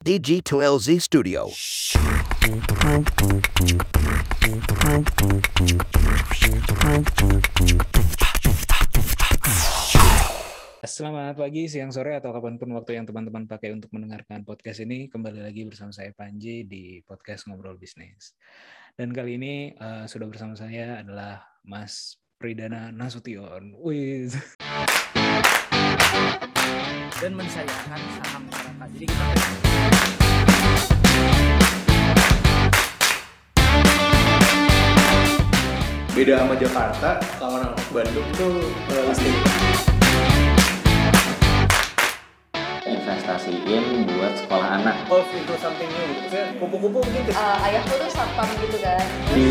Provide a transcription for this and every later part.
DG2LZ Studio. Selamat pagi, siang, sore, atau kapan pun waktu yang teman-teman pakai untuk mendengarkan podcast ini. Kembali lagi bersama saya Panji di podcast Ngobrol Bisnis. Dan kali ini uh, sudah bersama saya adalah Mas Pridana Nasution. Wih. Dan mensayangkan saham masyarakat. Jadi kita beda sama Jakarta kalau orang Bandung tuh uh, listing investasiin buat sekolah anak golf into something new gitu. Maksudnya kupu-kupu mungkin ke- Eh, ayahku tuh satpam gitu kan di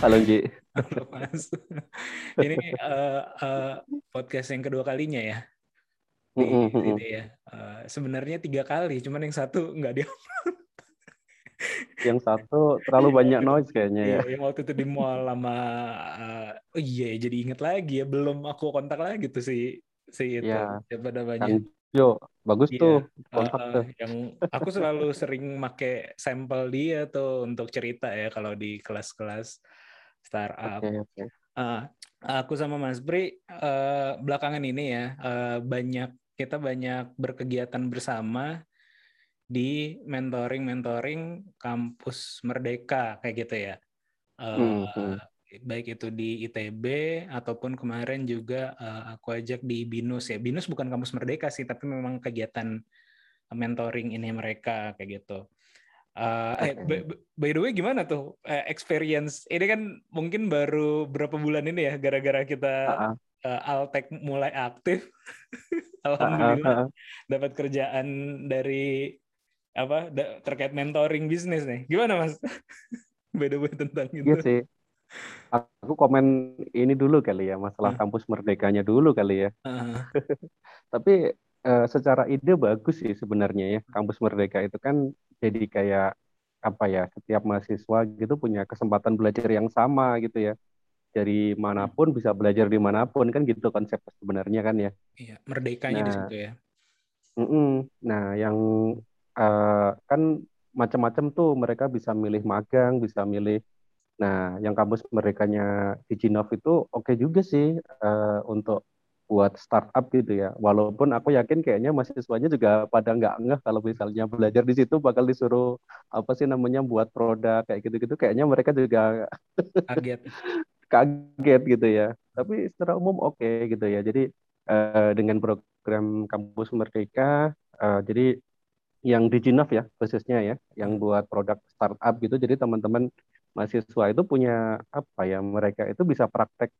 Halo Ji. Halo, Mas. ini uh, uh, podcast yang kedua kalinya ya. Di sini ya. Uh, sebenarnya tiga kali, cuman yang satu nggak dia. Yang satu terlalu banyak noise kayaknya ya. Iya, yang waktu itu di mall sama uh, oh iya jadi inget lagi ya belum aku kontak lagi tuh si si itu Iya. siapa namanya Kang Jo, bagus Iya. tuh Uh, kontak uh, tuh. yang aku selalu sering make sampel dia tuh untuk cerita ya kalau di kelas-kelas startup. Oke, oke. Uh, aku sama Mas Bri uh, belakangan ini ya uh, banyak kita banyak berkegiatan bersama di mentoring mentoring kampus Merdeka kayak gitu ya. Uh, Hmm. Baik itu di ITB ataupun kemarin juga uh, aku ajak di BINUS ya. BINUS bukan kampus Merdeka sih, tapi memang kegiatan mentoring ini mereka kayak gitu. Uh, eh, Oke. by, by the way gimana tuh eh, experience ini kan mungkin baru berapa bulan ini ya gara-gara kita ah. Uh, Altek mulai aktif Ah, ah, alhamdulillah ah. dapat kerjaan dari apa da- terkait mentoring bisnis nih gimana mas way tentang itu Iya sih. Aku komen ini dulu kali ya, masalah Hmm. kampus merdekanya dulu kali ya. Ah, Tapi eh, secara ide bagus sih sebenarnya ya. Kampus Merdeka itu kan jadi kayak apa ya, setiap mahasiswa gitu punya kesempatan belajar yang sama gitu ya. Dari mana pun bisa belajar di mana pun kan gitu konsep sebenarnya kan ya. iya merdekanya di Nah. situ ya Mm-mm. Nah, yang eh, kan macam-macam tuh mereka bisa milih magang, bisa milih. Nah, yang kampus merdekanya di Jinov itu oke juga sih eh, untuk buat startup gitu ya. Walaupun aku yakin kayaknya mahasiswanya juga pada nggak ngeh kalau misalnya belajar di situ bakal disuruh apa sih namanya buat produk kayak gitu-gitu. Kayaknya mereka juga kaget kaget gitu ya. Tapi secara umum oke gitu ya. Jadi eh, dengan program kampus merdeka, eh, jadi yang di Jinov ya khususnya ya, yang buat produk startup gitu. Jadi teman-teman mahasiswa itu punya apa ya? Mereka itu bisa praktek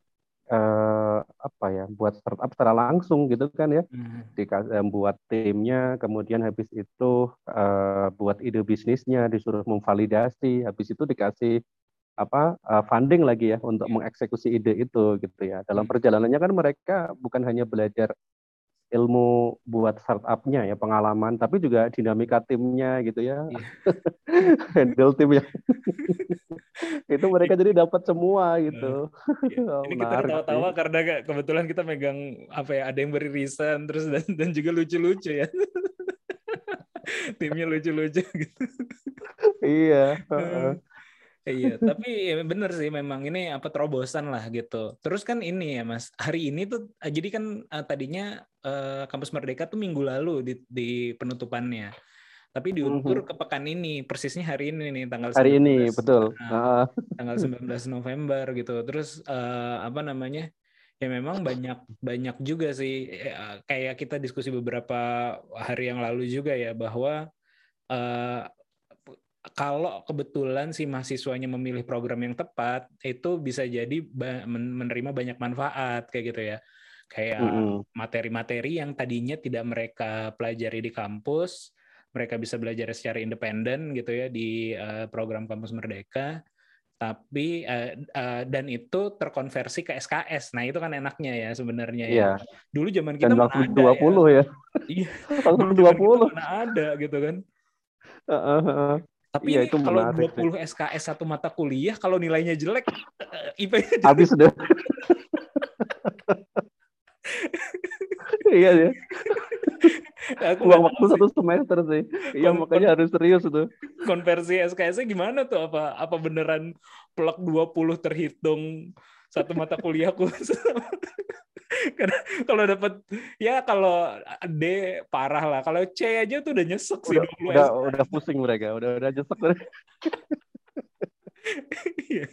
eh, apa ya? Buat startup secara langsung gitu kan ya. Hmm, Dikasih buat timnya, kemudian habis itu eh, buat ide bisnisnya, disuruh memvalidasi, habis itu dikasih apa eh, funding lagi ya untuk Iya. mengeksekusi ide itu gitu ya. Dalam Hmm. perjalanannya kan mereka bukan hanya belajar ilmu buat startupnya ya pengalaman, tapi juga dinamika timnya gitu ya, Iya. handle timnya. itu mereka jadi dapat semua gitu. Iya. Oh, ini kita ketawa-tawa karena ke- kebetulan kita megang apa ya ada yang beririsan terus dan, dan juga lucu-lucu ya timnya lucu-lucu gitu Iya. heeh. Iya, tapi ya bener sih memang ini apa terobosan lah gitu. Terus kan ini ya Mas, hari ini tuh eh, jadi kan eh, tadinya eh, Kampus Merdeka tuh minggu lalu di, di penutupannya. Tapi diundur ke pekan ini, persisnya hari ini nih tanggal Mhm. Hari ini 19. betul. Nah, tanggal 19 November gitu. Terus eh, apa namanya? Ya memang banyak banyak juga sih kayak kita diskusi beberapa hari yang lalu juga ya bahwa eh, kalau kebetulan si mahasiswanya memilih program yang tepat itu bisa jadi ba- menerima banyak manfaat kayak gitu ya. Kayak materi-materi yang tadinya tidak mereka pelajari di kampus, mereka bisa belajar secara independen gitu ya di eh, program kampus Merdeka. Tapi eh, eh, dan itu terkonversi ke SKS. Nah, itu kan enaknya ya sebenarnya ya. Iya. Dulu zaman kita Dan langsung ada 20 ya. Iya. Dulu zaman kita 20. mana ada gitu kan. Heeh, heeh. Tapi Iya, ini itu kalau menarik sih. 20 SKS satu mata kuliah, kalau nilainya jelek, IP-nya. Habis deh. iya ya Aku nggak waktu satu semester sih iya makanya harus serius tuh konversi SKS-nya gimana tuh? Apa apa beneran plek 20 terhitung satu mata kuliahku? kalau dapat ya kalau D parah lah. Kalau C aja tuh udah nyesek sih udah 20 udah, udah pusing mereka udah udah jesek Iya.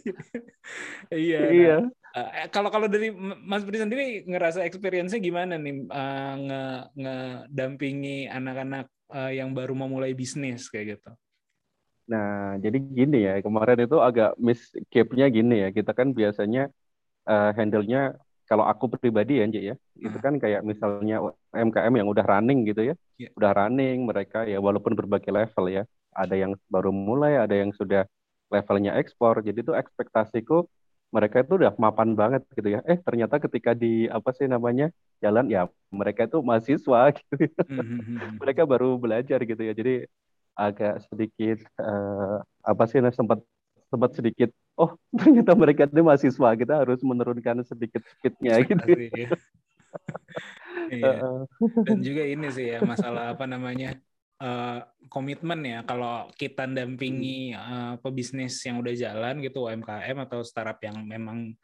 Iya. nah, iya eh, kalau kalau dari Mas Budi sendiri ngerasa experience-nya gimana nih eh, nge ngedampingi anak-anak eh, yang baru mau mulai bisnis kayak gitu? Nah, jadi gini ya, kemarin itu agak miss gap-nya gini ya. Kita kan biasanya eh, handle-nya kalau aku pribadi ya, Nji, ya, itu Hmm. kan kayak misalnya UMKM yang udah running gitu ya. Iya. Udah running mereka ya walaupun berbagai level ya. Ada yang baru mulai, ada yang sudah levelnya ekspor. Jadi itu ekspektasiku mereka itu udah mapan banget gitu ya. Eh, ternyata ketika di apa sih namanya? jalan ya mereka itu mahasiswa gitu ya Hmm, mereka baru belajar gitu ya jadi agak sedikit eh, apa sih nah, sempat sempat sedikit oh ternyata mereka itu mahasiswa kita harus menurunkan sedikit speednya gitu ya. Iya. Dan juga ini sih ya masalah apa namanya eh, komitmen ya. Kalau kita dampingi eh, pebisnis yang udah jalan gitu UMKM atau startup yang memang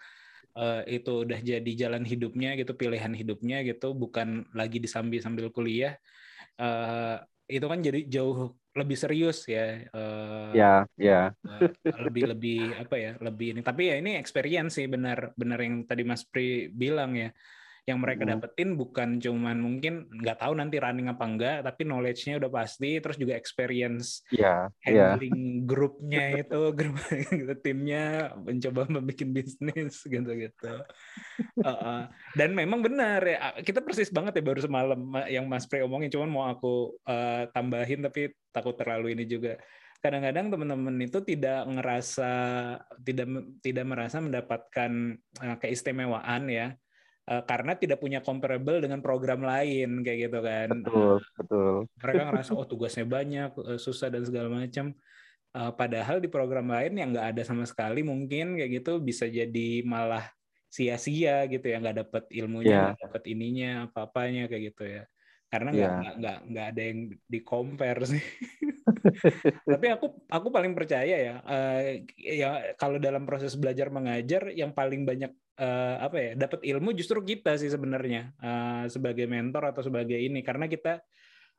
eh, itu udah jadi jalan hidupnya gitu, pilihan hidupnya gitu, bukan lagi disambi sambil kuliah. eh, itu kan jadi jauh lebih serius ya. eh, ya ya eh, lebih lebih apa ya lebih ini tapi ya ini experience sih benar benar yang tadi Mas Pri bilang ya yang mereka Mm. dapetin bukan cuman mungkin nggak tahu nanti running apa enggak tapi knowledge-nya udah pasti terus juga experience ya ya handling grupnya itu grup gitu timnya mencoba membuat bisnis gitu gitu dan memang benar ya kita persis banget ya baru semalam Ma- yang Mas Pri omongin cuman mau aku eh, tambahin tapi takut terlalu ini juga. Kadang-kadang teman-teman itu tidak ngerasa tidak tidak merasa mendapatkan eh, keistimewaan ya eh, karena tidak punya comparable dengan program lain kayak gitu kan. Betul betul. mereka ngerasa oh tugasnya banyak eh, susah dan segala macam. Eh, padahal di program lain yang nggak ada sama sekali mungkin kayak gitu bisa jadi malah sia-sia gitu ya nggak dapet ilmunya nggak dapet ininya apa-apanya kayak gitu ya. Karena nggak Iya. nggak nggak ada yang di compare sih. Tapi aku aku paling percaya ya eh, ya kalau dalam proses belajar mengajar yang paling banyak eh, apa ya dapat ilmu justru kita sih sebenarnya eh, sebagai mentor atau sebagai ini. Karena kita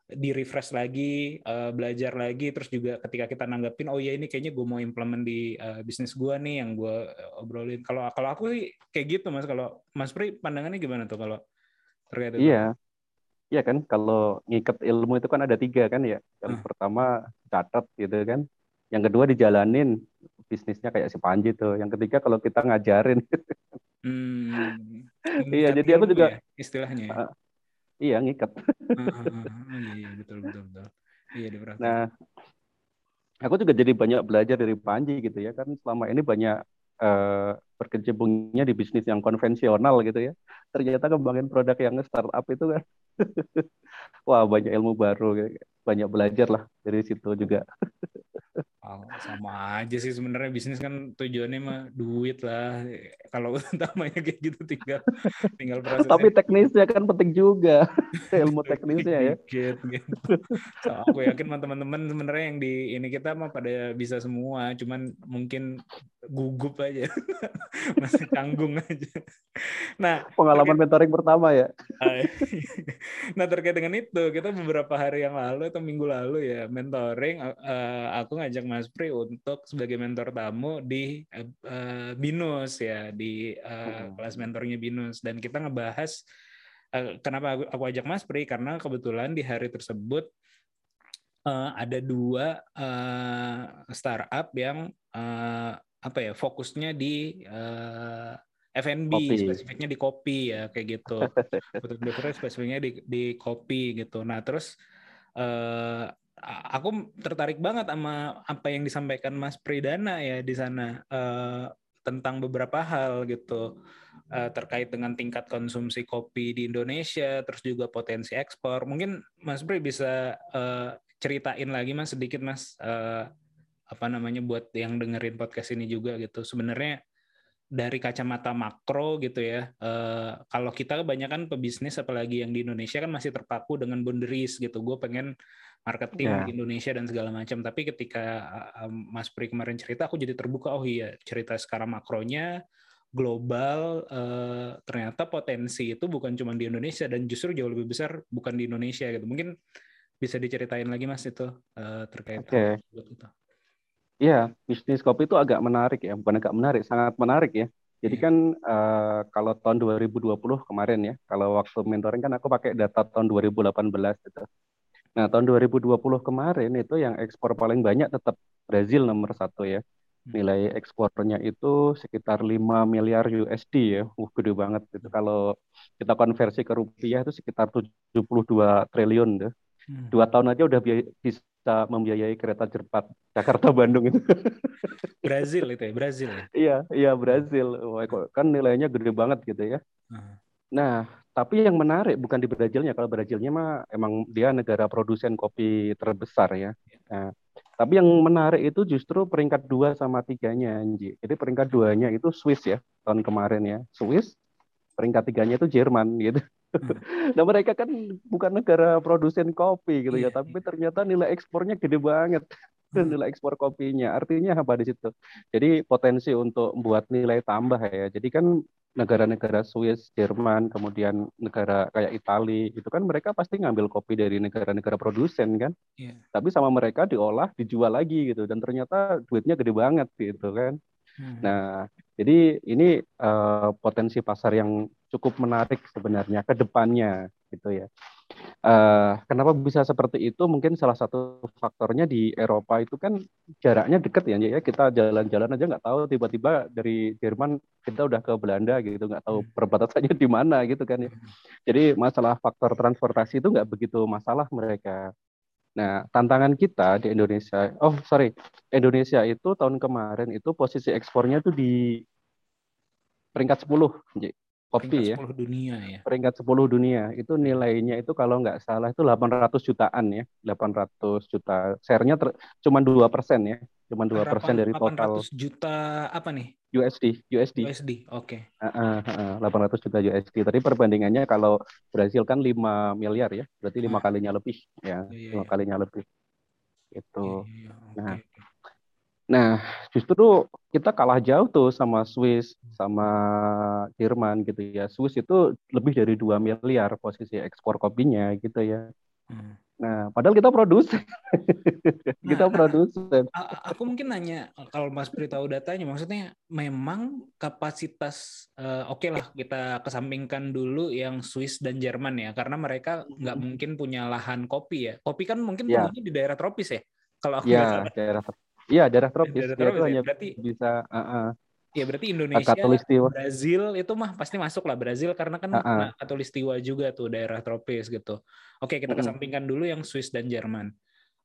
di refresh lagi eh, belajar lagi terus juga ketika kita nanggepin oh ya ini kayaknya gue mau implement di eh, bisnis gue nih yang gue obrolin. Kalau kalau aku sih kayak gitu mas. Kalau mas Pri pandangannya gimana tuh kalau terkait itu? Iya. Iya kan kalau ngikat ilmu itu kan ada tiga kan ya. Yang Hmm. pertama catat gitu kan. Yang kedua dijalanin bisnisnya kayak si Panji tuh. Yang ketiga kalau kita ngajarin Hmm, Iya, jadi aku juga- ya, istilahnya. ya? Ah, iya ngikat ah, iya, betul betul betul. Iya diperhatiin. Nah, aku juga jadi banyak belajar dari Panji gitu ya kan selama ini banyak eh, berkecimpungnya di bisnis yang konvensional gitu ya. Ternyata kembangin produk yang startup itu kan, wah banyak ilmu baru, banyak belajar lah dari situ juga. Oh, sama aja sih sebenarnya bisnis kan tujuannya mah duit lah. Kalau utamanya kayak gitu tinggal tinggal prosesnya. Tapi teknisnya kan penting juga, ilmu teknisnya ya. Dikit, gitu. So, aku yakin teman-teman sebenarnya yang di ini kita mah pada bisa semua, cuman mungkin gugup aja, masih canggung aja. Nah, Pengalaman mentoring pertama ya. nah terkait dengan itu kita beberapa hari yang lalu atau minggu lalu ya mentoring eh, aku ngajak Mas Pri untuk sebagai mentor tamu di eh, Binus ya di Hmm. kelas mentornya Binus dan kita ngebahas eh, kenapa aku, aku ajak Mas Pri karena kebetulan di hari tersebut eh, ada dua eh, startup yang eh, apa ya fokusnya di eh, F&B Kopi. spesifiknya di kopi ya kayak gitu betul spesifiknya di di kopi gitu nah terus eh aku tertarik banget sama apa yang disampaikan Mas Pridana ya di sana eh, tentang beberapa hal gitu. Eh, terkait dengan tingkat konsumsi kopi di Indonesia terus juga potensi ekspor. Mungkin Mas Pri bisa eh, ceritain lagi Mas sedikit Mas eh, apa namanya buat yang dengerin podcast ini juga gitu. Sebenarnya dari kacamata makro gitu ya, eh, kalau kita kebanyakan pebisnis apalagi yang di Indonesia kan masih terpaku dengan boundaries gitu. Gue pengen marketing di Indonesia dan segala macam. Tapi ketika eh, Mas Pri kemarin cerita, aku jadi terbuka. Oh iya, cerita sekarang makronya global eh, ternyata potensi itu bukan cuma di Indonesia dan justru jauh lebih besar bukan di Indonesia gitu. Mungkin bisa diceritain lagi Mas itu eh, terkait tersebut gitu. Iya, bisnis kopi itu agak menarik ya, bukan agak menarik, sangat menarik ya. Jadi Iya. kan eh, kalau tahun 2020 kemarin ya, kalau waktu mentoring kan aku pakai data tahun 2018 gitu. Nah, tahun 2020 kemarin itu yang ekspor paling banyak tetap Brazil nomor satu ya. Nilai ekspornya itu sekitar 5 miliar USD ya. Uh, gede banget itu. Kalau kita konversi ke rupiah itu sekitar 72 triliun tuh. Hmm. Dua tahun aja udah bisa membiayai kereta cepat Jakarta Bandung itu. Brazil itu ya, Brazil ya. Iya, iya Brazil. Wah, kan nilainya gede banget gitu ya. Hmm. Nah, tapi yang menarik bukan di Brazilnya. Kalau Brazilnya mah emang dia negara produsen kopi terbesar ya. Nah, tapi yang menarik itu justru peringkat dua sama tiganya, Anji. Jadi peringkat duanya itu Swiss ya, tahun kemarin ya. Swiss, peringkat tiganya itu Jerman gitu. Nah mereka kan bukan negara produsen kopi gitu ya, Iya, tapi ternyata nilai ekspornya gede banget. Hmm. Nilai ekspor kopinya. Artinya apa di situ? Jadi potensi untuk buat nilai tambah ya. Jadi kan negara-negara Swiss, Jerman, kemudian negara kayak Italia, itu kan mereka pasti ngambil kopi dari negara-negara produsen kan. Iya. Tapi sama mereka diolah, dijual lagi gitu. Dan ternyata duitnya gede banget gitu kan. Hmm. Nah, jadi ini eh, potensi pasar yang cukup menarik sebenarnya ke depannya gitu ya. Eh, kenapa bisa seperti itu? Mungkin salah satu faktornya di Eropa itu kan jaraknya dekat ya, ya kita jalan-jalan aja nggak tahu tiba-tiba dari Jerman kita udah ke Belanda gitu, nggak tahu Hmm. perbatasannya di mana gitu kan ya. Jadi masalah faktor transportasi itu nggak begitu masalah mereka. Nah, tantangan kita di Indonesia, oh sorry, Indonesia itu tahun kemarin itu posisi ekspornya tuh di peringkat 10, Ji. Kopi Peringkat ya, 10 dunia ya. peringkat 10 dunia. Itu nilainya itu kalau nggak salah itu 800 jutaan ya, 800 juta. Share-nya ter- cuma 2 persen ya, cuma 2 persen dari total 800 juta apa nih? USD, USD. USD. Oke. Heeh, heeh, 800 juta USD. Tadi perbandingannya kalau Brazil kan 5 miliar ya, berarti lima kalinya lebih ya, Iya, lima iya. kalinya lebih. Itu. Iya, iya, Nah, oke. Nah, justru kita kalah jauh tuh sama Swiss, sama Jerman gitu ya. Swiss itu lebih dari 2 miliar posisi ekspor kopinya gitu ya. Hmm. Nah, padahal kita produsen. kita Nah, produsen. A- a- Aku mungkin nanya kalau Mas Pri tahu datanya, maksudnya memang kapasitas eh, oke lah kita kesampingkan dulu yang Swiss dan Jerman ya, karena mereka nggak mungkin punya lahan kopi ya. Kopi kan mungkin Ya. tumbuhnya di daerah tropis ya, kalau aku Iya, salah. Iya, daerah tropis. Daerah Dia tropis ya. hanya Berarti bisa uh, uh, ya berarti Indonesia, katulistiwa. Brazil itu mah pasti masuk lah Brazil karena kan Ah, ah. kena katulistiwa juga tuh daerah tropis gitu. Oke, kita kesampingkan dulu yang Swiss dan Jerman.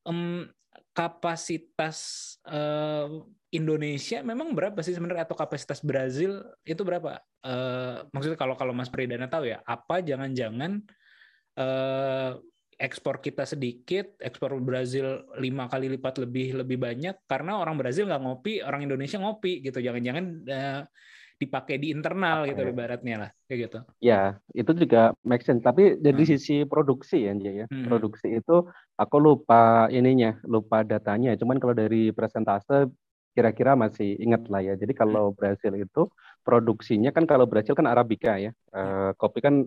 Em, kapasitas eh, Indonesia memang berapa sih sebenarnya atau kapasitas Brazil itu berapa? Eh, maksudnya kalau kalau Mas Pridana tahu ya, apa jangan-jangan eh, ekspor kita sedikit, ekspor Brazil lima kali lipat lebih lebih banyak karena orang Brazil nggak ngopi, orang Indonesia ngopi gitu. Jangan-jangan eh, dipakai di internal gitu Oke. ibaratnya lah kayak gitu. Ya, itu juga make sense. Tapi dari Hmm. sisi produksi ya, ya. Hmm. Produksi itu aku lupa ininya, lupa datanya. Cuman kalau dari presentase kira-kira masih ingat lah ya. Jadi kalau Brasil itu produksinya kan kalau Brasil kan Arabica ya. Eh, kopi kan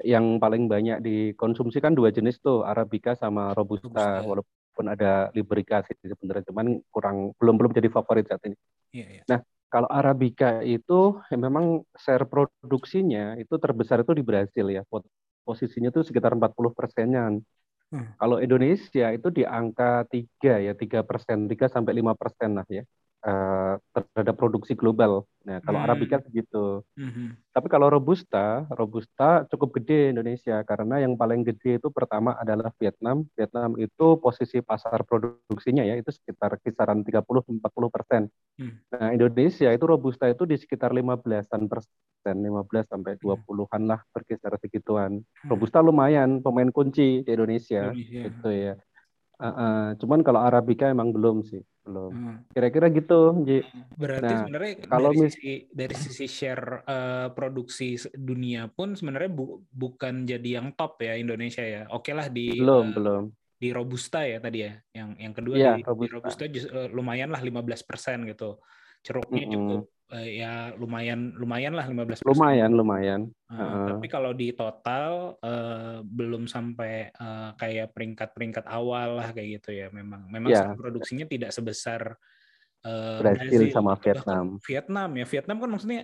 yang paling banyak dikonsumsi kan dua jenis tuh, Arabica sama Robusta. Robusta. Walaupun ada Liberica sih sebenarnya, cuman kurang belum belum jadi favorit saat ini. Iya, iya. Kalau Arabica itu ya memang share produksinya itu terbesar itu di Brasil ya. Posisinya itu sekitar 40 persenan. Hmm. Kalau Indonesia itu di angka 3 ya, 3 persen, 3 sampai 5 persen lah ya eh, terhadap produksi global. Nah, kalau Hmm. Arabica segitu. Mhm. Tapi kalau Robusta, Robusta cukup gede Indonesia karena yang paling gede itu pertama adalah Vietnam. Vietnam itu posisi pasar produksinya ya itu sekitar kisaran 30-40 persen. Hmm. Nah, Indonesia itu Robusta itu di sekitar 15-an persen, 15 sampai 20-an lah berkisar segituan. Hmm. Robusta lumayan pemain kunci di Indonesia Indonesia. gitu ya. Uh, uh, cuman kalau Arabica emang belum sih, belum. Hmm. Kira-kira gitu, Ji. Berarti Nah, sebenarnya kalau dari mis- sisi dari sisi share eh, produksi dunia pun sebenarnya bu- bukan jadi yang top ya Indonesia ya. Oke lah di Belum, eh, belum. di robusta ya tadi ya. Yang yang kedua Iya, di, di Robusta. robusta jus- eh, lumayan lah 15% gitu. Ceruknya Mm-mm. cukup eh, ya lumayan lumayan lah 15%. Lumayan, lumayan. Uh, Heeh. tapi kalau di total eh, belum sampai eh, kayak peringkat-peringkat awal lah kayak gitu ya. Memang memang skala produksinya tidak sebesar eh, Brazil sama Vietnam. Vietnam ya. Vietnam kan maksudnya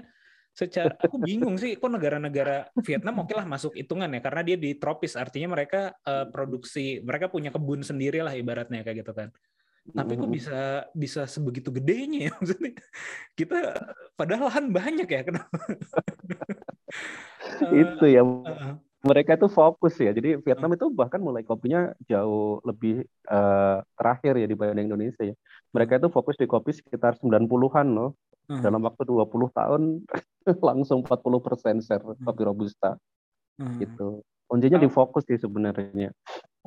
secara aku bingung sih kok negara-negara Vietnam oke lah masuk hitungan ya karena dia di tropis artinya mereka eh, produksi mereka punya kebun sendiri lah ibaratnya kayak gitu kan. Tapi kok bisa bisa sebegitu gedenya ya maksudnya kita padahal lahan banyak ya kenapa? Eh, Itu ya, mereka itu fokus ya. Jadi Vietnam itu bahkan mulai kopinya jauh lebih eh, terakhir ya dibanding Indonesia ya. Mereka itu fokus di kopi sekitar 90-an loh. Dalam waktu 20 tahun langsung 40% share kopi robusta Hmm. gitu. Kuncinya di fokus sih sebenarnya.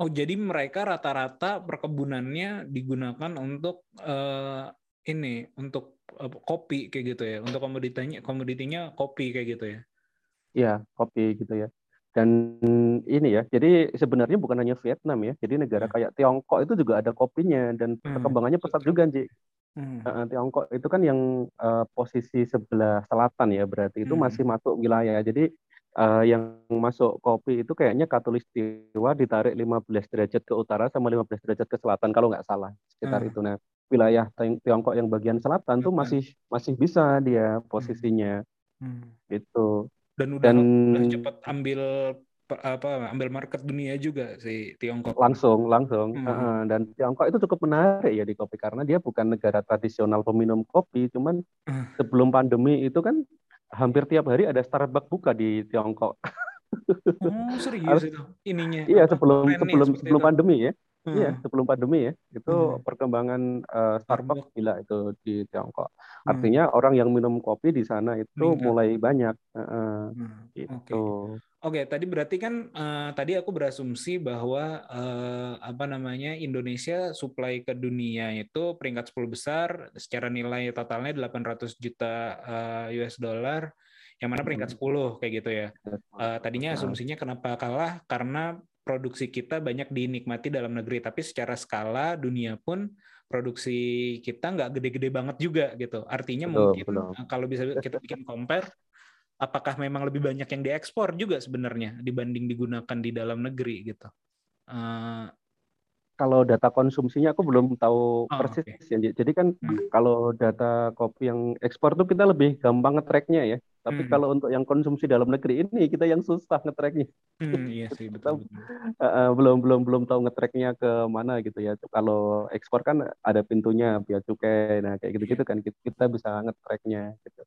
Oh, jadi mereka rata-rata perkebunannya digunakan untuk eh, ini, untuk eh, kopi kayak gitu ya, untuk komoditinya komoditinya kopi kayak gitu ya. Iya, kopi gitu ya. Dan ini ya, jadi sebenarnya bukan hanya Vietnam ya. Jadi negara Hmm. kayak Tiongkok itu juga ada kopinya dan Hmm, perkembangannya pesat juga, Ji. Hmm. Tiongkok itu kan yang eh, posisi sebelah selatan ya, berarti itu Hmm. masih masuk wilayah. Jadi eh, yang masuk kopi itu kayaknya Katulistiwa ditarik 15 derajat ke utara sama 15 derajat ke selatan kalau nggak salah sekitar Hmm. itu. Nah, wilayah Tiong- Tiongkok yang bagian selatan tuh Selatan. masih masih bisa dia posisinya Hmm. gitu. Dan udah Dan udah cepat ambil apa ambil market dunia juga si Tiongkok. langsung langsung Hmm. Heeh, dan Tiongkok itu cukup menarik ya di kopi karena dia bukan negara tradisional peminum kopi cuman Hmm. sebelum pandemi itu kan hampir tiap hari ada Starbucks buka di Tiongkok Oh, serius Harus- itu ininya. iya sebelum sebelum sebelum itu. pandemi ya Hmm. iya sebelum pandemi ya itu Hmm. perkembangan eh, Starbucks gila itu di Tiongkok Hmm. artinya orang yang minum kopi di sana itu Meningkat. mulai banyak Heeh, Hmm. Oke. gitu Oke, tadi berarti kan eh, tadi aku berasumsi bahwa eh, apa namanya Indonesia supply ke dunia itu peringkat 10 besar secara nilai totalnya 800 juta eh, US dollar yang mana peringkat 10 kayak gitu ya. Eh, tadinya asumsinya kenapa kalah karena produksi kita banyak dinikmati dalam negeri, tapi secara skala dunia pun produksi kita nggak gede-gede banget juga gitu. Artinya Betul, mungkin betul. eh, kalau bisa kita bikin compare, apakah memang lebih banyak yang diekspor juga sebenarnya dibanding digunakan di dalam negeri gitu? Eh, kalau data konsumsinya aku belum tahu Oh, persis oke. ya. Jadi kan Hmm. kalau data kopi yang ekspor tuh kita lebih gampang nge-tracknya ya. Tapi Hmm. kalau untuk yang konsumsi dalam negeri ini kita yang susah nge-tracknya. hmm, iya sih betul. betul. Eh, belum belum belum tahu nge-tracknya ke mana gitu ya. Kalau ekspor kan ada pintunya bea cukai. Nah kayak gitu-gitu kan kita, bisa nge-tracknya gitu.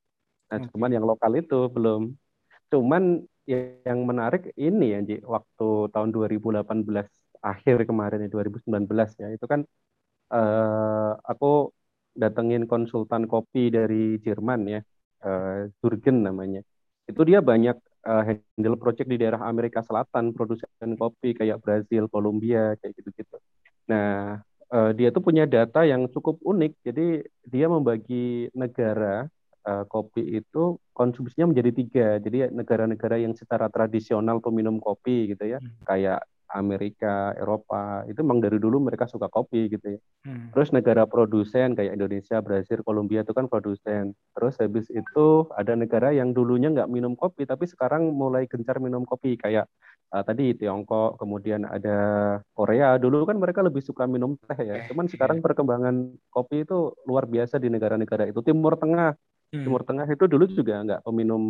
Nah Oke. cuman yang lokal itu belum. Cuman yang menarik ini ya Ji, waktu tahun 2018 akhir kemarin ya 2019 ya itu kan eh, aku datengin konsultan kopi dari Jerman ya eh, Jurgen namanya itu dia banyak eh, handle project di daerah Amerika Selatan produsen kopi kayak Brazil, Kolombia kayak gitu-gitu. Nah eh, dia tuh punya data yang cukup unik jadi dia membagi negara kopi itu konsumsinya menjadi tiga. Jadi negara-negara yang secara tradisional peminum kopi gitu ya, Hmm. kayak Amerika, Eropa, itu memang dari dulu mereka suka kopi gitu ya. Hmm. Terus negara produsen kayak Indonesia, Brasil, Kolombia itu kan produsen. Terus habis itu ada negara yang dulunya nggak minum kopi, tapi sekarang mulai gencar minum kopi kayak eh, tadi Tiongkok, kemudian ada Korea. Dulu kan mereka lebih suka minum teh ya. Teh, Cuman sekarang perkembangan kopi itu luar biasa di negara-negara itu. Timur Tengah Hmm. Timur Tengah itu dulu juga nggak peminum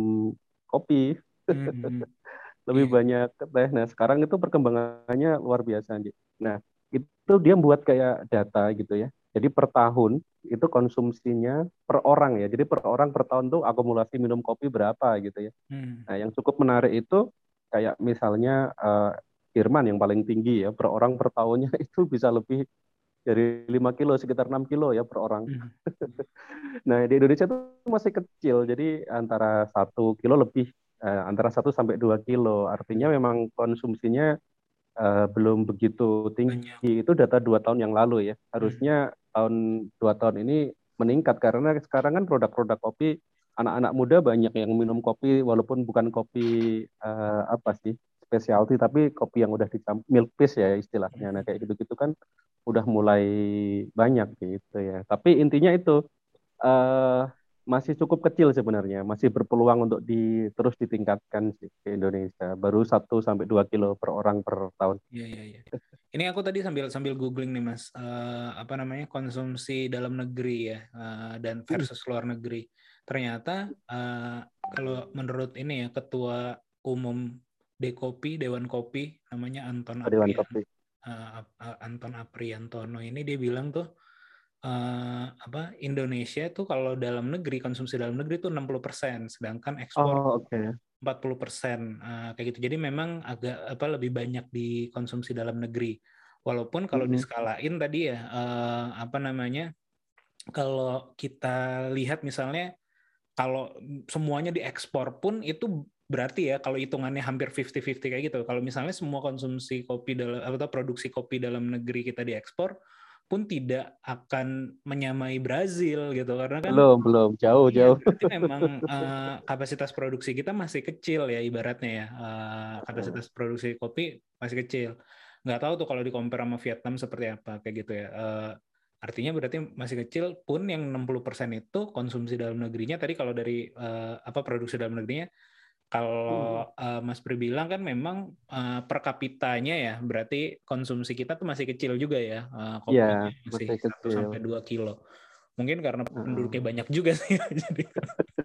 kopi, Hmm, hmm, lebih Iya. banyak teh. Nah, sekarang itu perkembangannya luar biasa, Anji. Nah, itu dia buat kayak data gitu ya. Jadi per tahun itu konsumsinya per orang ya. Jadi per orang per tahun tuh akumulasi minum kopi berapa gitu ya. hmm. Nah, yang cukup menarik itu kayak misalnya eh, Jerman yang paling tinggi ya, per orang per tahunnya itu bisa lebih dari 5 kilo, sekitar 6 kilo ya per orang. Hmm. Nah, di Indonesia itu masih kecil, jadi antara satu kilo lebih, eh, antara 1 sampai 2 kilo. Artinya memang konsumsinya eh, belum begitu tinggi. Itu data dua tahun yang lalu ya. Harusnya tahun dua tahun ini meningkat karena sekarang kan produk-produk kopi anak-anak muda banyak yang minum kopi walaupun bukan kopi eh, apa sih specialty tapi kopi yang udah dicamp milk paste ya istilahnya. Nah kayak gitu-gitu kan udah mulai banyak gitu ya. Tapi intinya itu eh masih cukup kecil sebenarnya, masih berpeluang untuk di terus ditingkatkan sih ke Indonesia. Baru 1 sampai 2 kilo per orang per tahun. Iya iya iya. Ini aku tadi sambil sambil googling nih Mas, eh, apa namanya konsumsi dalam negeri ya eh, dan versus luar negeri. Ternyata eh, kalau menurut ini ya ketua umum Dekopi Dewan Kopi namanya Anton Dewan Aprian- Kopi. eh, Anton Apriantono ini dia bilang tuh eh, apa Indonesia tuh kalau dalam negeri konsumsi dalam negeri tuh 60%, sedangkan ekspor Oh, oke. 40 persen kayak gitu. Jadi memang agak apa lebih banyak dikonsumsi dalam negeri. Walaupun kalau Mhm. diskalain tadi ya eh, apa namanya kalau kita lihat misalnya kalau semuanya diekspor pun itu berarti ya kalau hitungannya hampir 50-50 kayak gitu. Kalau misalnya semua konsumsi kopi dalam atau produksi kopi dalam negeri kita diekspor pun tidak akan menyamai Brazil gitu karena kan Belum, belum. Jauh, Iya, jauh. berarti memang eh, kapasitas produksi kita masih kecil ya ibaratnya ya. Eh, kapasitas produksi kopi masih kecil. Nggak tahu tuh kalau di compare sama Vietnam seperti apa kayak gitu ya. Eh, artinya berarti masih kecil pun yang 60% itu konsumsi dalam negerinya tadi kalau dari eh, apa produksi dalam negerinya kalau eh, Mas Pri bilang kan memang eh, per kapitanya ya berarti konsumsi kita tuh masih kecil juga ya. Eh, kopinya Iya, masih masih 1 kecil. sampai 2 kilo. Mungkin karena penduduknya banyak juga sih. Jadi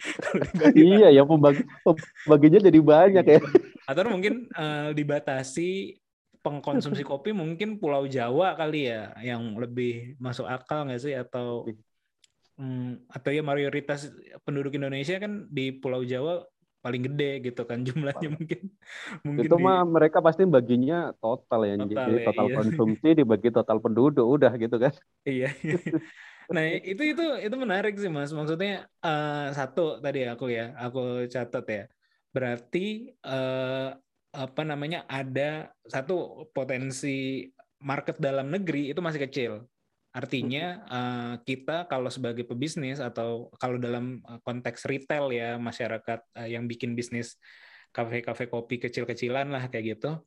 Iya, ya pembagi pembaginya jadi banyak ya. Atau mungkin eh, dibatasi pengkonsumsi kopi mungkin Pulau Jawa kali ya yang lebih masuk akal nggak sih atau hmm, atau ya mayoritas penduduk Indonesia kan di Pulau Jawa paling gede gitu kan jumlahnya mungkin mungkin Itu di- mah mereka pasti baginya total ya. Total Jadi ya, total iya. konsumsi dibagi total penduduk udah gitu kan. Iya. Nah, itu itu itu menarik sih, Mas. Maksudnya eh, satu tadi aku ya, aku catat ya. Berarti eh, apa namanya? ada satu potensi market dalam negeri itu masih kecil. Artinya eh, kita kalau sebagai pebisnis atau kalau dalam eh, konteks retail ya masyarakat eh, yang bikin bisnis kafe-kafe kopi kecil-kecilan lah kayak gitu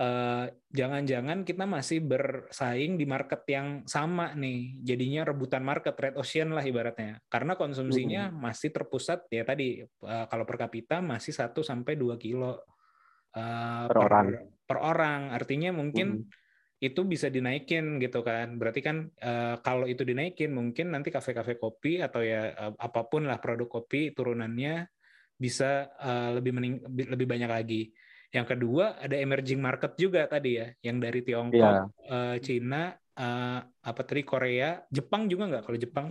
eh, jangan-jangan kita masih bersaing di market yang sama nih. Jadinya rebutan market red ocean lah ibaratnya. Karena konsumsinya masih terpusat ya tadi eh, kalau per kapita masih 1 sampai 2 kilo eh, Per orang. Per orang. Artinya mungkin. Itu bisa dinaikin gitu kan. Berarti kan eh, kalau itu dinaikin mungkin nanti kafe-kafe kopi atau ya eh, apa pun lah produk kopi turunannya bisa eh, lebih mening- lebih banyak lagi. Yang kedua ada emerging market juga tadi ya, yang dari Tiongkok, Iya. eh, Cina, eh, apa tadi Korea, Jepang juga nggak? Kalau Jepang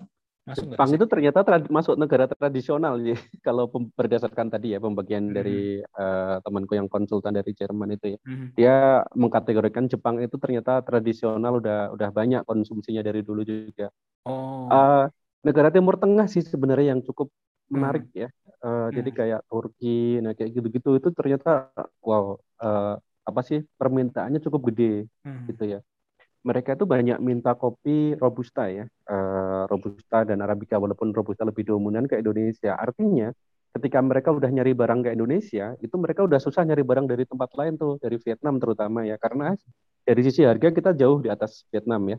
masuk? Jepang itu ternyata trad- masuk negara tradisional sih. Kalau pem- berdasarkan tadi ya pembagian Hmm. dari eh, temanku yang konsultan dari Jerman itu ya. Mhm. Dia mengkategorikan Jepang itu ternyata tradisional udah udah banyak konsumsinya dari dulu juga. Oh, Eh, negara Timur Tengah sih sebenarnya yang cukup Hmm. menarik ya. Eh, Jadi kayak Turki, nah kayak gitu-gitu itu ternyata wow eh, apa sih permintaannya cukup gede Mhm. gitu ya. Mereka itu banyak minta kopi robusta ya, Eh, robusta dan arabica walaupun robusta lebih dominan ke Indonesia. Artinya ketika mereka udah nyari barang ke Indonesia, itu mereka udah susah nyari barang dari tempat lain tuh, dari Vietnam terutama ya, karena dari sisi harga kita jauh di atas Vietnam ya.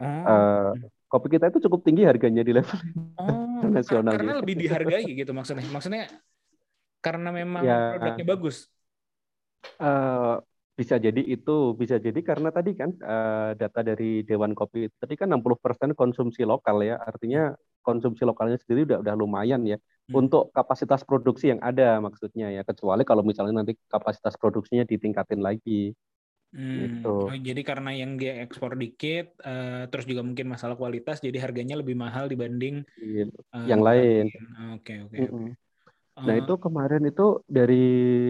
Eh, kopi kita itu cukup tinggi harganya di level oh, internasional karena gitu. lebih dihargai gitu maksudnya. Maksudnya karena memang Ya. produknya bagus. Eh, bisa jadi itu, bisa jadi karena tadi kan eh, data dari Dewan Kopi tadi kan 60% konsumsi lokal ya, artinya konsumsi lokalnya sendiri udah udah lumayan ya Hmm. untuk kapasitas produksi yang ada maksudnya ya, kecuali kalau misalnya nanti kapasitas produksinya ditingkatin lagi. Hmm, Gitu. oh, jadi karena yang dia ekspor dikit, eh, terus juga mungkin masalah kualitas, jadi harganya lebih mahal dibanding Gitu. eh, Yang lain. Oke oke. oke. Mm-mm. Nah itu kemarin itu dari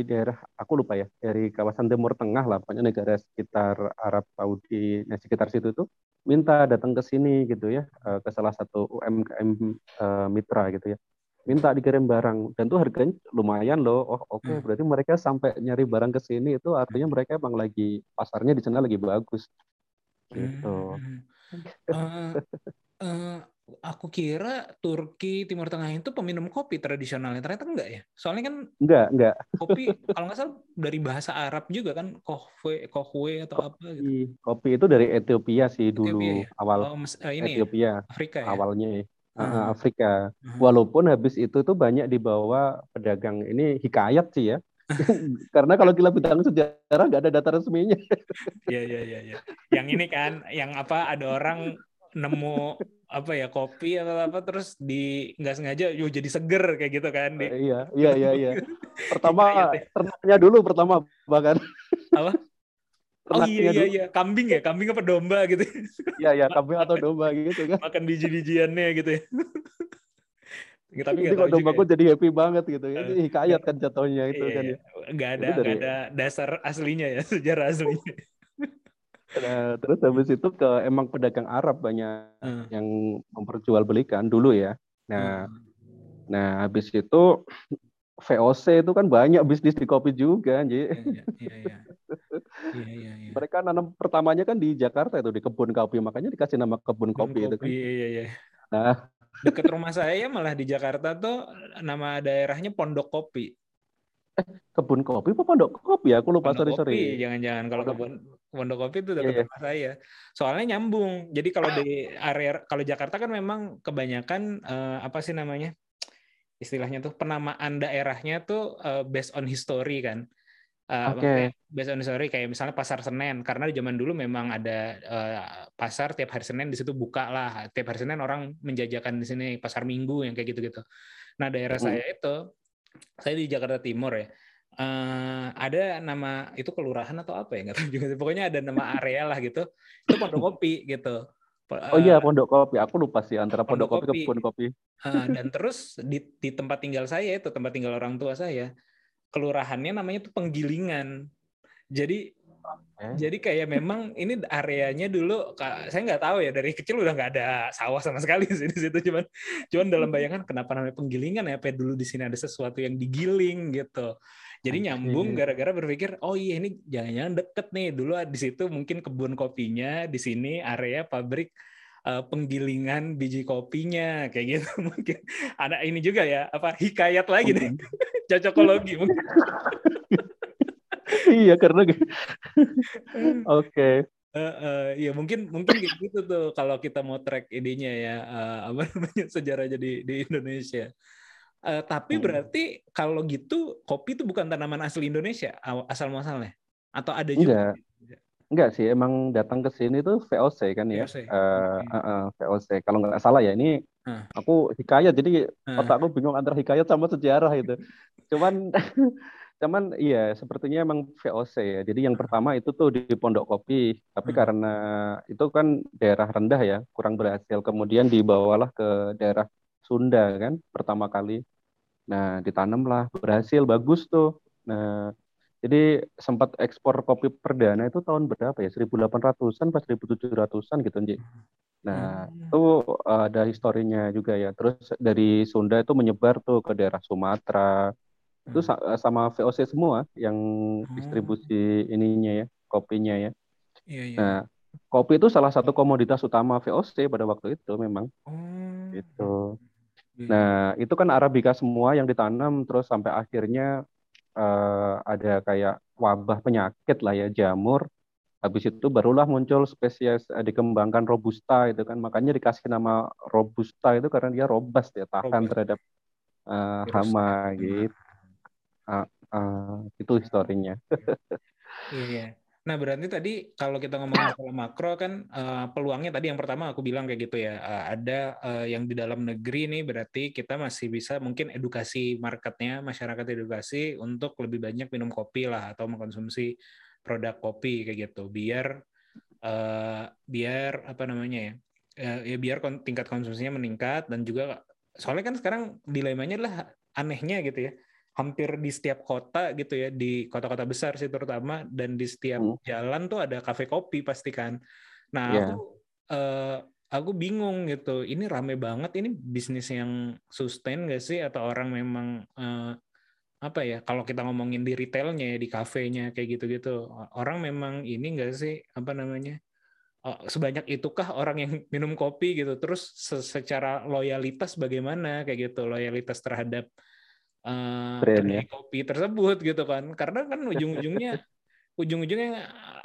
daerah aku lupa ya dari kawasan Timur Tengah lah pokoknya negara sekitar Arab Saudi nah sekitar situ tuh minta datang ke sini gitu ya eh, ke salah satu UMKM eh, mitra gitu ya minta dikirim barang dan tuh harganya lumayan loh. Oh oke Hmm. berarti mereka sampai nyari barang ke sini itu artinya mereka emang lagi pasarnya di sana lagi bagus gitu. Eh, eh, aku kira Turki Timur Tengah itu peminum kopi tradisionalnya ternyata enggak ya soalnya kan Enggak enggak kopi kalau nggak salah dari bahasa Arab juga kan kohwe kohwe atau apa gitu kopi, kopi itu dari Ethiopia sih dulu Ethiopia ya? awal oh mes- eh, ini ya, Ethiopia Afrika ya awalnya ya. Uh, Afrika. Ah. Walaupun habis itu tuh banyak dibawa pedagang ini hikayat sih ya. Karena kalau kita bilang sejarah nggak ada data resminya. Iya iya iya iya. Yang ini kan yang apa ada orang nemu apa ya kopi atau apa terus di nggak sengaja yo jadi seger kayak gitu kan di iya, iya, iya, iya. Pertama Hikayat ya? ternaknya dulu pertama bahkan. Apa? Oh iya iya dulu. iya kambing ya kambing apa domba gitu Iya, iya, kambing atau domba gitu kan. makan biji-bijiannya gitu ya. Ya, Tapi juga dombaku ya. jadi happy banget gitu. Ini Eh, hikayat kan jatuhnya itu Iya, kan. iya. nggak ada dari- ada dasar aslinya ya sejarah aslinya. Nah, terus habis itu ke emang pedagang Arab banyak Hmm. yang memperjualbelikan dulu ya. Nah, Hmm. nah habis itu VOC itu kan banyak bisnis di kopi juga, Ji. Iya iya iya iya. Iya iya iya. Mereka nanam pertamanya kan di Jakarta itu di kebun kopi, makanya dikasih nama kebun kopi itu kan. Iya iya iya. Nah, Dekat rumah saya malah di Jakarta tuh nama daerahnya Pondok Kopi. Kebun kopi apa pondok kopi ya? Aku lupa Pondok sorry Kopi, sorry. jangan-jangan kalau kebun Pondok Kopi itu dekat iya. rumah saya. Soalnya nyambung. Jadi kalau di area kalau Jakarta kan memang kebanyakan eh, apa sih namanya? Istilahnya tuh penamaan daerahnya tuh eh, based on history kan. Eh, Oke. maksudnya based on history kayak misalnya pasar Senen karena di zaman dulu memang ada eh, pasar tiap hari Senin di situ buka lah. Tiap hari Senin orang menjajakan di sini pasar Minggu yang kayak gitu-gitu. Nah, daerah Mm. saya itu saya di Jakarta Timur ya. Eh, ada nama itu kelurahan atau apa ya nggak tahu juga pokoknya ada nama area lah gitu itu pondok kopi gitu Po- Oh iya pondok kopi. Aku lupa sih antara pondok, Pondok kopi ke kebun kopi. eh, dan terus di, di tempat tinggal saya itu tempat tinggal orang tua saya kelurahannya namanya tuh penggilingan jadi Eh. jadi kayak memang ini areanya dulu saya nggak tahu ya dari kecil udah nggak ada sawah sama sekali sih di situ. Cuman cuman dalam bayangan kenapa namanya penggilingan ya apa dulu di sini ada sesuatu yang digiling gitu. Jadi nyambung gara-gara berpikir oh iya ini jangan-jangan deket nih. Dulu di situ mungkin kebun kopinya di sini area pabrik eh, penggilingan biji kopinya kayak gitu. Mungkin ada ini juga ya apa hikayat lagi nih cocokologi mungkin iya karena Oke. Eh, eh, ya mungkin mungkin gitu tuh kalau kita mau track idenya ya eh, apa namanya sejarahnya di di Indonesia. Eh, tapi Hmm. berarti kalau gitu kopi itu bukan tanaman asli Indonesia asal muasalnya atau ada juga? Enggak sih, emang datang ke sini tuh VOC kan ya. VOC, Eh, oke. eh, eh, VOC. Kalau nggak salah ya ini Hah. aku hikayat jadi Eh, otakku bingung antara hikayat sama sejarah itu. Cuman cuman iya sepertinya emang VOC ya. Jadi yang pertama itu tuh di Pondok Kopi, tapi Hmm. karena itu kan daerah rendah ya, kurang berhasil. Kemudian dibawalah ke daerah Sunda kan pertama kali. Nah, ditanamlah berhasil bagus tuh. Nah, jadi sempat ekspor kopi perdana itu tahun berapa ya? 1800-an pas 1700-an gitu, Nji. Nah, Hmm. itu uh, ada historinya juga ya. Terus dari Sunda itu menyebar tuh ke daerah Sumatera. Itu sa- sama VOC semua yang distribusi ininya ya, kopinya ya. Iya, iya. Nah, kopi itu salah satu komoditas utama VOC pada waktu itu memang Oh, gitu. iya. Nah, itu kan Arabica semua yang ditanam terus sampai akhirnya eh, ada kayak wabah penyakit lah ya, jamur. Habis itu barulah muncul spesies eh, dikembangkan robusta itu kan. Makanya dikasih nama robusta itu karena dia robust ya, tahan Robust. terhadap eh, Virus. hama gitu. Ah, itu historinya. Iya, iya. Nah, berarti tadi kalau kita ngomong masalah makro kan eh, peluangnya tadi yang pertama aku bilang kayak gitu ya. Eh, ada eh, yang di dalam negeri nih berarti kita masih bisa mungkin edukasi marketnya, masyarakat edukasi untuk lebih banyak minum kopi lah atau mengkonsumsi produk kopi kayak gitu. Biar eh, biar apa namanya ya? ya biar tingkat konsumsinya meningkat dan juga soalnya kan sekarang dilemanya adalah anehnya gitu ya hampir di setiap kota gitu ya di kota-kota besar sih terutama dan di setiap Hmm. jalan tuh ada kafe kopi pasti kan. Nah Iya. aku eh, aku bingung gitu. Ini rame banget. Ini bisnis yang sustain gak sih? Atau orang memang eh, apa ya? Kalau kita ngomongin di retailnya, ya, di kafenya kayak gitu-gitu, orang memang ini gak sih? Apa namanya? oh, sebanyak itukah orang yang minum kopi gitu? Terus se- secara loyalitas bagaimana kayak gitu? Loyalitas terhadap eh, Brand, ya. kopi tersebut gitu kan? Karena kan ujung-ujungnya ujung-ujungnya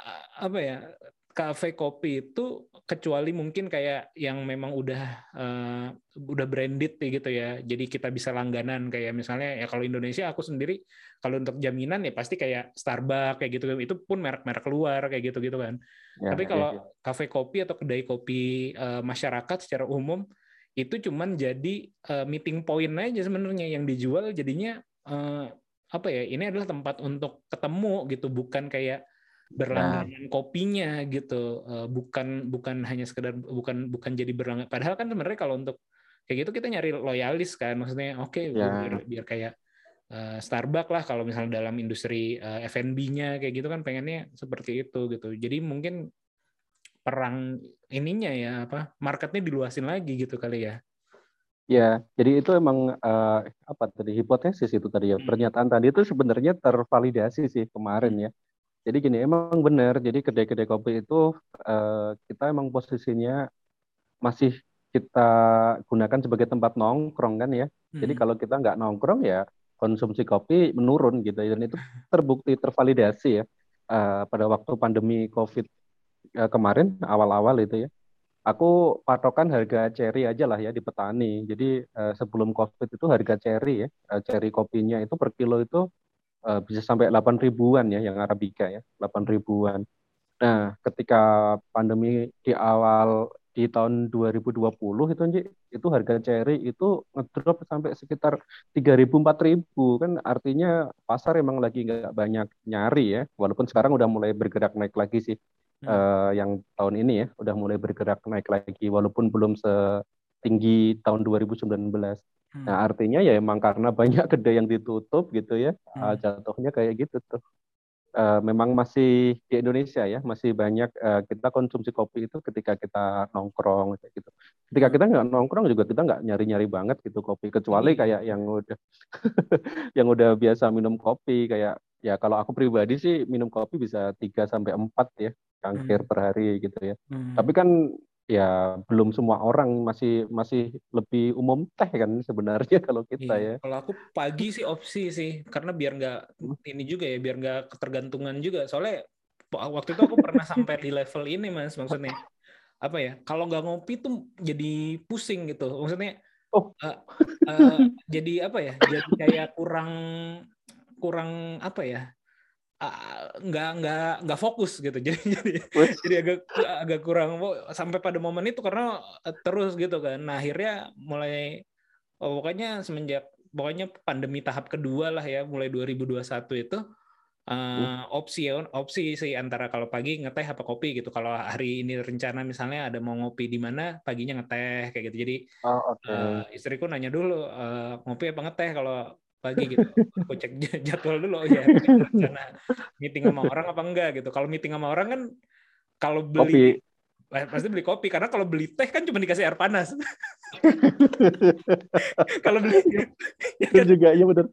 a- apa ya kafe kopi itu kecuali mungkin kayak yang memang udah eh, udah branded gitu ya jadi kita bisa langganan kayak misalnya ya kalau Indonesia aku sendiri kalau untuk jaminan ya pasti kayak Starbucks kayak gitu itu pun merek-merek luar kayak gitu gitu kan Ya, tapi ya, kalau ya. kafe kopi atau kedai kopi eh, masyarakat secara umum itu cuman jadi eh, meeting point aja sebenarnya. Yang dijual jadinya eh, apa ya ini adalah tempat untuk ketemu gitu. Bukan kayak berlangganan kopinya gitu. Eh, bukan bukan hanya sekedar bukan bukan jadi berlangganan. Padahal kan sebenarnya kalau untuk kayak gitu kita nyari loyalis kan. Maksudnya oke Ya. biar biar kayak eh, Starbucks lah kalau misalnya dalam industri eh, F&B-nya kayak gitu kan pengennya seperti itu gitu. Jadi mungkin perang ininya ya apa marketnya diluasin lagi gitu kali ya Ya, jadi itu emang eh, apa tadi hipotesis itu tadi ya Hmm. pernyataan tadi itu sebenarnya tervalidasi sih kemarin ya. Jadi gini emang benar. Jadi kedai-kedai kopi itu eh, kita emang posisinya masih kita gunakan sebagai tempat nongkrong kan ya. Jadi Hmm. kalau kita nggak nongkrong ya konsumsi kopi menurun gitu dan itu terbukti tervalidasi ya eh, pada waktu pandemi COVID eh, kemarin awal-awal itu ya. Aku patokan harga cherry aja lah ya di petani. Jadi eh, sebelum COVID itu harga cherry ya, eh, cherry kopinya itu per kilo itu eh, bisa sampai 8 ribuan ya yang Arabica ya, 8 ribuan. Nah, ketika pandemi di awal di tahun 2020 itu Nji, itu harga cherry itu ngedrop sampai sekitar 3.000 4.000 kan artinya pasar emang lagi nggak banyak nyari ya walaupun sekarang udah mulai bergerak naik lagi sih eh, yang tahun ini ya udah mulai bergerak naik lagi walaupun belum setinggi tahun 2019 Hmm. nah artinya ya emang karena banyak kedai yang ditutup gitu ya Hmm. eh, jatuhnya kayak gitu tuh Eh, memang masih di Indonesia ya masih banyak eh, kita konsumsi kopi itu ketika kita nongkrong kayak gitu. Ketika kita nggak nongkrong juga kita nggak nyari-nyari banget gitu kopi kecuali Iya. kayak yang udah yang udah biasa minum kopi kayak ya kalau aku pribadi sih minum kopi bisa 3 sampai 4 ya cangkir Hmm. per hari gitu ya. Hmm. Tapi kan ya belum semua orang masih masih lebih umum teh kan sebenarnya kalau kita Iya. ya. Kalau aku pagi sih opsi sih, karena biar nggak ini juga ya, biar nggak ketergantungan juga. Soalnya wa- waktu itu aku pernah sampai di level ini mas, maksudnya apa ya? Kalau nggak ngopi tuh jadi pusing gitu. Maksudnya Oh. eh, eh, jadi apa ya? Jadi kayak kurang kurang apa ya? Ah, nggak nggak nggak fokus gitu. Jadi jadi jadi agak agak kurang sampai pada momen itu karena eh, terus gitu kan. Nah akhirnya mulai oh, pokoknya semenjak pokoknya pandemi tahap kedua lah ya mulai 2021 itu eh, opsi ya opsi sih antara kalau pagi ngeteh apa kopi gitu. Kalau hari ini rencana misalnya ada mau ngopi di mana paginya ngeteh kayak gitu. Jadi Oh, oke. eh, istriku nanya dulu eh, ngopi apa ngeteh kalau pagi gitu. Aku cek jadwal dulu oh ya rencana meeting sama orang apa enggak gitu. Kalau meeting sama orang kan kalau beli Kopi. Eh, pasti beli kopi karena kalau beli teh kan cuma dikasih air panas. kalau beli ya kan, juga iya benar.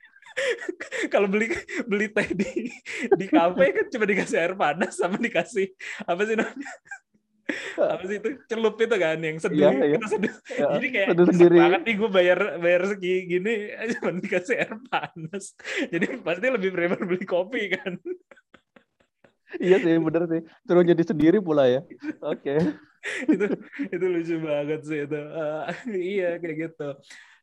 kalau beli beli teh di di kafe kan cuma dikasih air panas sama dikasih apa sih namanya? Apa sih itu celup itu kan yang seduh Iya, iya. kita seduh. Ya, Jadi kayak nyesek sendiri. banget nih gue bayar bayar segi gini cuma dikasih air panas. Jadi pasti lebih prefer beli kopi kan. Iya sih, bener sih. Suruh jadi sendiri pula ya. Oke. itu itu lucu banget sih itu Eh, iya kayak gitu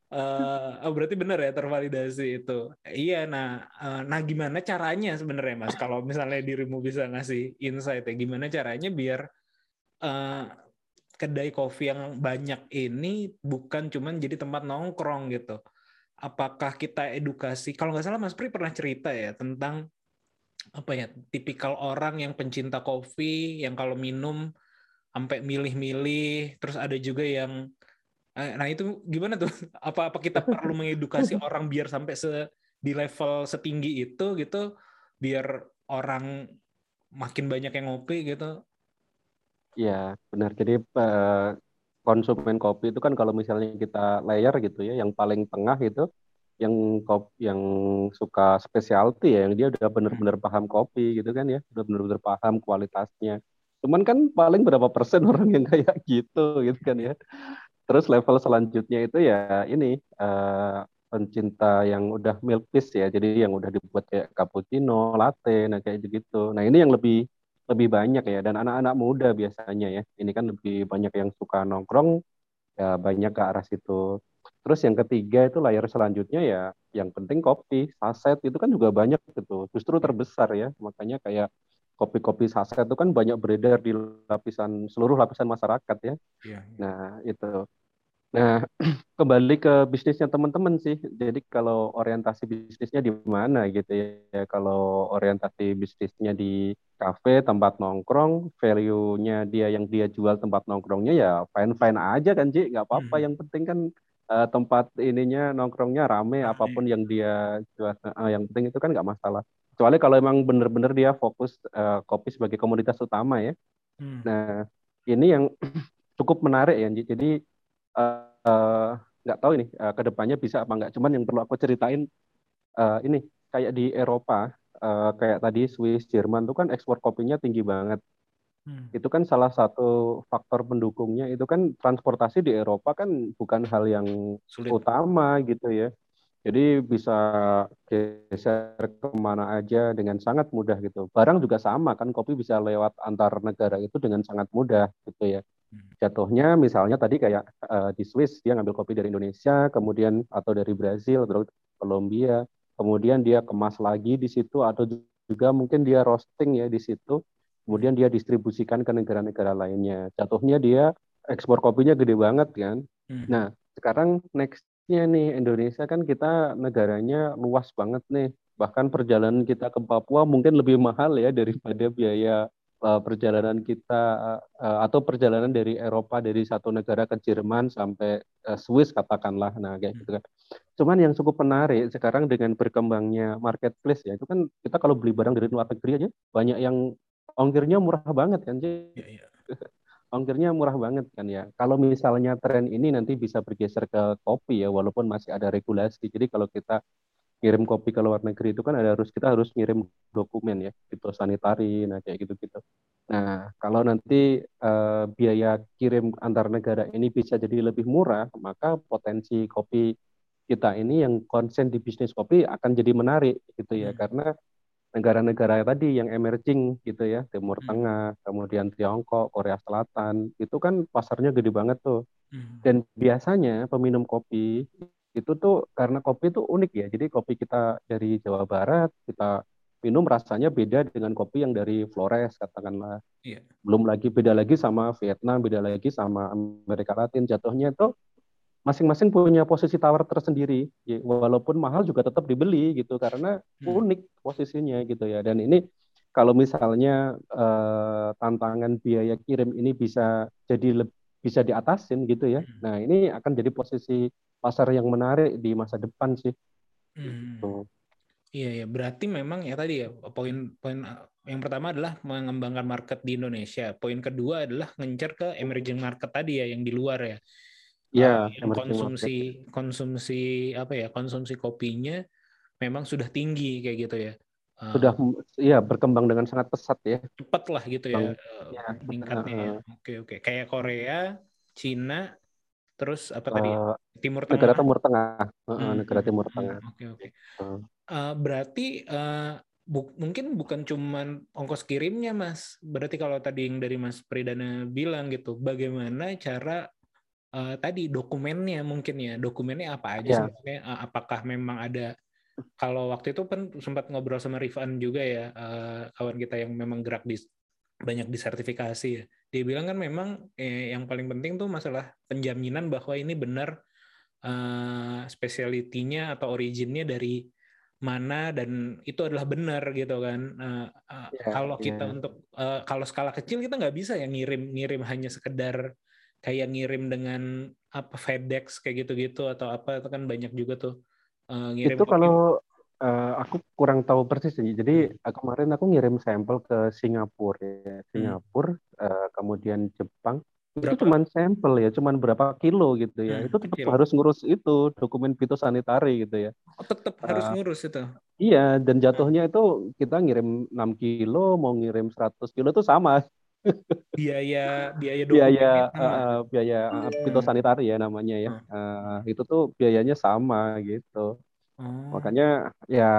Eh, oh berarti benar ya tervalidasi itu iya nah eh, nah gimana caranya sebenarnya mas kalau misalnya dirimu bisa ngasih insight ya gimana caranya biar eh, kedai kopi yang banyak ini bukan cuman jadi tempat nongkrong gitu. Apakah kita edukasi? Kalau nggak salah mas Pri pernah cerita ya tentang apa ya tipikal orang yang pencinta kopi yang kalau minum sampai milih-milih terus ada juga yang eh, nah itu gimana tuh? Apa apa kita perlu mengedukasi orang biar sampai se di level setinggi itu gitu biar orang makin banyak yang ngopi gitu Ya, benar. Jadi eh, konsumen kopi itu kan kalau misalnya kita layer gitu ya, yang paling tengah itu yang kop yang suka specialty ya, yang dia udah bener-bener paham kopi gitu kan ya, udah bener-bener paham kualitasnya. Cuman kan paling berapa persen orang yang kayak gitu gitu kan ya. Terus level selanjutnya itu ya ini eh, pencinta yang udah milk ya, jadi yang udah dibuat kayak cappuccino, latte, nah kayak gitu. Nah ini yang lebih lebih banyak ya dan anak-anak muda biasanya ya. Ini kan lebih banyak yang suka nongkrong ya banyak ke arah situ. Terus yang ketiga itu layar selanjutnya ya yang penting kopi, saset itu kan juga banyak gitu. Justru terbesar ya. Makanya kayak kopi-kopi saset itu kan banyak beredar di lapisan seluruh lapisan masyarakat ya. Iya. Nah, itu. Nah, kembali ke bisnisnya teman-teman sih. Jadi kalau orientasi bisnisnya di mana gitu ya. Kalau orientasi bisnisnya di kafe, tempat nongkrong, value-nya dia yang dia jual tempat nongkrongnya ya fine-fine aja kan, Ji. Nggak apa-apa. Hmm. Yang penting kan eh, tempat ininya nongkrongnya rame, Rame. apa pun yang dia jual. Eh, yang penting itu kan nggak masalah. Kecuali kalau emang bener-bener dia fokus eh, kopi sebagai komoditas utama ya. Hmm. Nah, ini yang cukup menarik ya, Ji. Jadi eh, nggak tahu ini eh, ke depannya bisa apa nggak. Cuman yang perlu aku ceritain eh, ini kayak di Eropa, eh, kayak tadi Swiss, Jerman tuh kan ekspor kopinya tinggi banget. Hmm. Itu kan salah satu faktor pendukungnya itu kan transportasi di Eropa kan bukan hal yang Sulit. utama gitu ya. Jadi bisa geser ke mana aja dengan sangat mudah gitu. Barang juga sama kan, kopi bisa lewat antar negara itu dengan sangat mudah gitu ya. Hmm. Jatuhnya misalnya tadi kayak eh, di Swiss dia ngambil kopi dari Indonesia, kemudian atau dari Brazil atau Kolombia, kemudian dia kemas lagi di situ atau juga mungkin dia roasting ya di situ, kemudian dia distribusikan ke negara-negara lainnya. Jatuhnya dia ekspor kopinya gede banget kan. Hmm. Nah, sekarang nextnya nih Indonesia kan kita negaranya luas banget nih. Bahkan perjalanan kita ke Papua mungkin lebih mahal ya daripada biaya uh, perjalanan kita uh, atau perjalanan dari Eropa dari satu negara ke Jerman sampai uh, Swiss katakanlah. Nah, kayak gitu kan. Cuman yang cukup menarik sekarang dengan berkembangnya marketplace ya, itu kan kita kalau beli barang dari luar negeri aja banyak yang ongkirnya murah banget kan. Ji Iya, iya. ongkirnya murah banget kan ya. Kalau misalnya tren ini nanti bisa bergeser ke kopi ya, walaupun masih ada regulasi. Jadi kalau kita kirim kopi ke luar negeri itu kan ada harus kita harus ngirim dokumen ya, fitosanitari, nah kayak gitu-gitu. Nah kalau nanti eh, biaya kirim antar negara ini bisa jadi lebih murah, maka potensi kopi kita ini yang konsen di bisnis kopi akan jadi menarik gitu ya, Hmm. karena negara-negara tadi yang emerging gitu ya, Timur Hmm. Tengah, kemudian Tiongkok, Korea Selatan, itu kan pasarnya gede banget tuh. Hmm. Dan biasanya peminum kopi itu tuh karena kopi itu unik ya. Jadi kopi kita dari Jawa Barat, kita minum rasanya beda dengan kopi yang dari Flores katakanlah. Iya. Belum lagi beda lagi sama Vietnam, beda lagi sama Amerika Latin. Jatuhnya itu masing-masing punya posisi tawar tersendiri. Ya, Walaupun mahal juga tetap dibeli gitu karena Hmm. unik posisinya gitu ya. Dan ini kalau misalnya eh, tantangan biaya kirim ini bisa jadi leb- bisa diatasin gitu ya. Hmm. Nah, ini akan jadi posisi pasar yang menarik di masa depan sih. Hmm. Tuh. Iya ya, berarti memang ya tadi ya poin-poin yang pertama adalah mengembangkan market di Indonesia. Poin kedua adalah ngencer ke emerging market tadi ya yang di luar ya. Iya, Uh, yang emerging konsumsi konsumsi apa ya konsumsi kopinya memang sudah tinggi kayak gitu ya. Uh, Sudah ya berkembang dengan sangat pesat ya. cepat lah gitu ya Bang. uh, Ya, meningkatnya. ya. Oke oke kayak Korea, Cina, terus apa tadi eh, Timur negara Tengah. Timur Tengah, eh, Hmm, negara hmm, Timur hmm, Tengah. Oke oke. Hmm. Eh, berarti eh, bu- mungkin bukan cuman ongkos kirimnya mas. Berarti kalau tadi yang dari Mas Pridana bilang gitu, bagaimana cara eh, tadi dokumennya mungkin ya, dokumennya apa aja Ya. sebenarnya? Eh, apakah memang ada? Kalau waktu itu kan sempat ngobrol sama Rifan juga ya, eh, kawan kita yang memang gerak di banyak disertifikasi ya. Dia bilang kan memang eh, yang paling penting tuh masalah penjaminan bahwa ini benar eh, speciality-nya atau originnya dari mana dan itu adalah benar gitu kan. Eh, eh, Ya, kalau kita ya. untuk eh, kalau skala kecil kita nggak bisa ya ngirim ngirim hanya sekedar kayak ngirim dengan apa FedEx kayak gitu-gitu atau apa itu kan banyak juga tuh eh, ngirim Itu kalau eh, aku kurang tahu persis sih. Jadi eh, kemarin aku ngirim sampel ke Singapura ya. Singapura, eh, kemudian Jepang, itu Berapa? cuman sampel ya, cuman berapa kilo gitu ya. Hmm, itu tetap kecil. harus ngurus itu dokumen fitosanitari gitu ya. Oh, tetap harus Ah. ngurus itu. Iya, dan jatuhnya itu kita ngirim 6 kilo, mau ngirim 100 kilo itu sama. Biaya biaya Biaya eh, biaya eh, fitosanitari ya namanya ya. Eh, itu tuh biayanya sama gitu. Oh. Makanya ya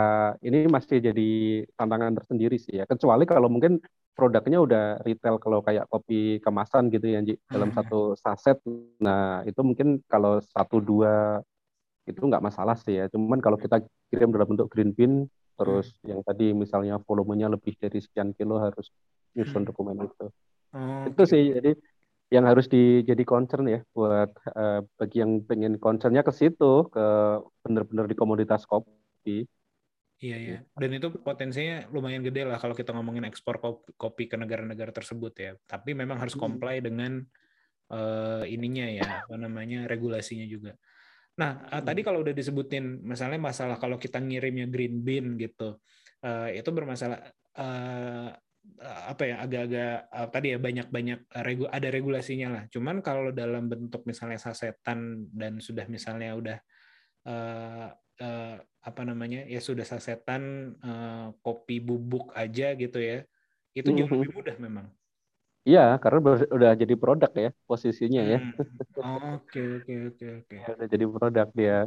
ini masih jadi tantangan tersendiri sih ya. Kecuali kalau mungkin produknya udah retail kalau kayak kopi kemasan gitu ya Ji, dalam Hmm. satu saset. Nah, itu mungkin kalau satu dua itu nggak masalah sih ya. Cuman kalau kita kirim dalam bentuk green bean terus yang tadi misalnya volumenya lebih dari sekian kilo harus nyusun Hmm. dokumen itu. Oh, Itu sih jadi yang harus di, jadi concern ya buat eh, bagi yang pengen concernnya ke situ ke bener-bener di komoditas kopi. Iya ya. Dan itu potensinya lumayan gede lah kalau kita ngomongin ekspor kopi, kopi ke negara-negara tersebut ya. Tapi memang harus comply dengan eh, ininya ya, apa namanya regulasinya juga. Nah, eh, tadi kalau udah disebutin misalnya masalah kalau kita ngirimnya green bean gitu, eh, itu bermasalah eh, apa ya agak-agak eh, tadi ya banyak-banyak eh, regu- ada regulasinya lah. Cuman kalau dalam bentuk misalnya sasetan dan sudah misalnya udah eh, eh, apa namanya ya sudah sasetan eh, kopi bubuk aja gitu ya, itu jauh Mhm. lebih mudah memang. Iya, karena ber- udah jadi produk ya posisinya ya. Hmm. Oke oke oke oke. Udah jadi produk dia.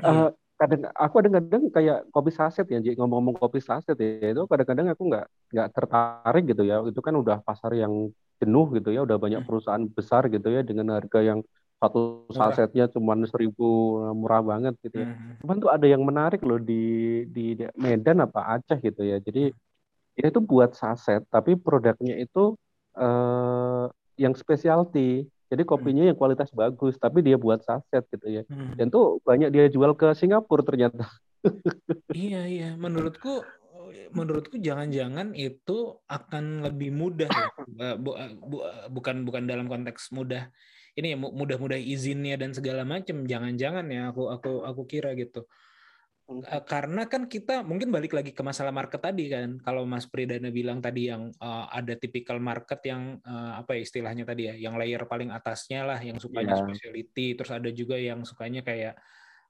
Iya. Eh, kadang aku kadang-kadang kayak kopi saset ya, ngomong-ngomong kopi saset ya, itu kadang-kadang aku nggak nggak tertarik gitu ya. Itu kan udah pasar yang jenuh gitu ya, udah banyak Hmm. perusahaan besar gitu ya dengan harga yang satu sasetnya cuma seribu murah banget gitu ya. Hmm. Cuman tuh ada yang menarik loh di di Medan apa Aceh gitu ya. Jadi dia itu buat saset, tapi produknya itu eh, yang specialty. Jadi kopinya yang kualitas bagus, tapi dia buat saset gitu ya. Hmm. Dan tuh banyak dia jual ke Singapura ternyata. Iya iya, menurutku menurutku jangan-jangan itu akan lebih mudah ya. Bu- eh, bu- eh, bukan bukan dalam konteks mudah ini ya mu- mudah-mudah izinnya dan segala macam. Jangan-jangan ya aku aku aku kira gitu. Eh, Karena kan kita mungkin balik lagi ke masalah market tadi kan. Kalau Mas Pridana bilang tadi yang eh, ada typical market yang eh, apa ya istilahnya tadi ya, yang layer paling atasnya lah yang sukanya Iya. specialty, terus ada juga yang sukanya kayak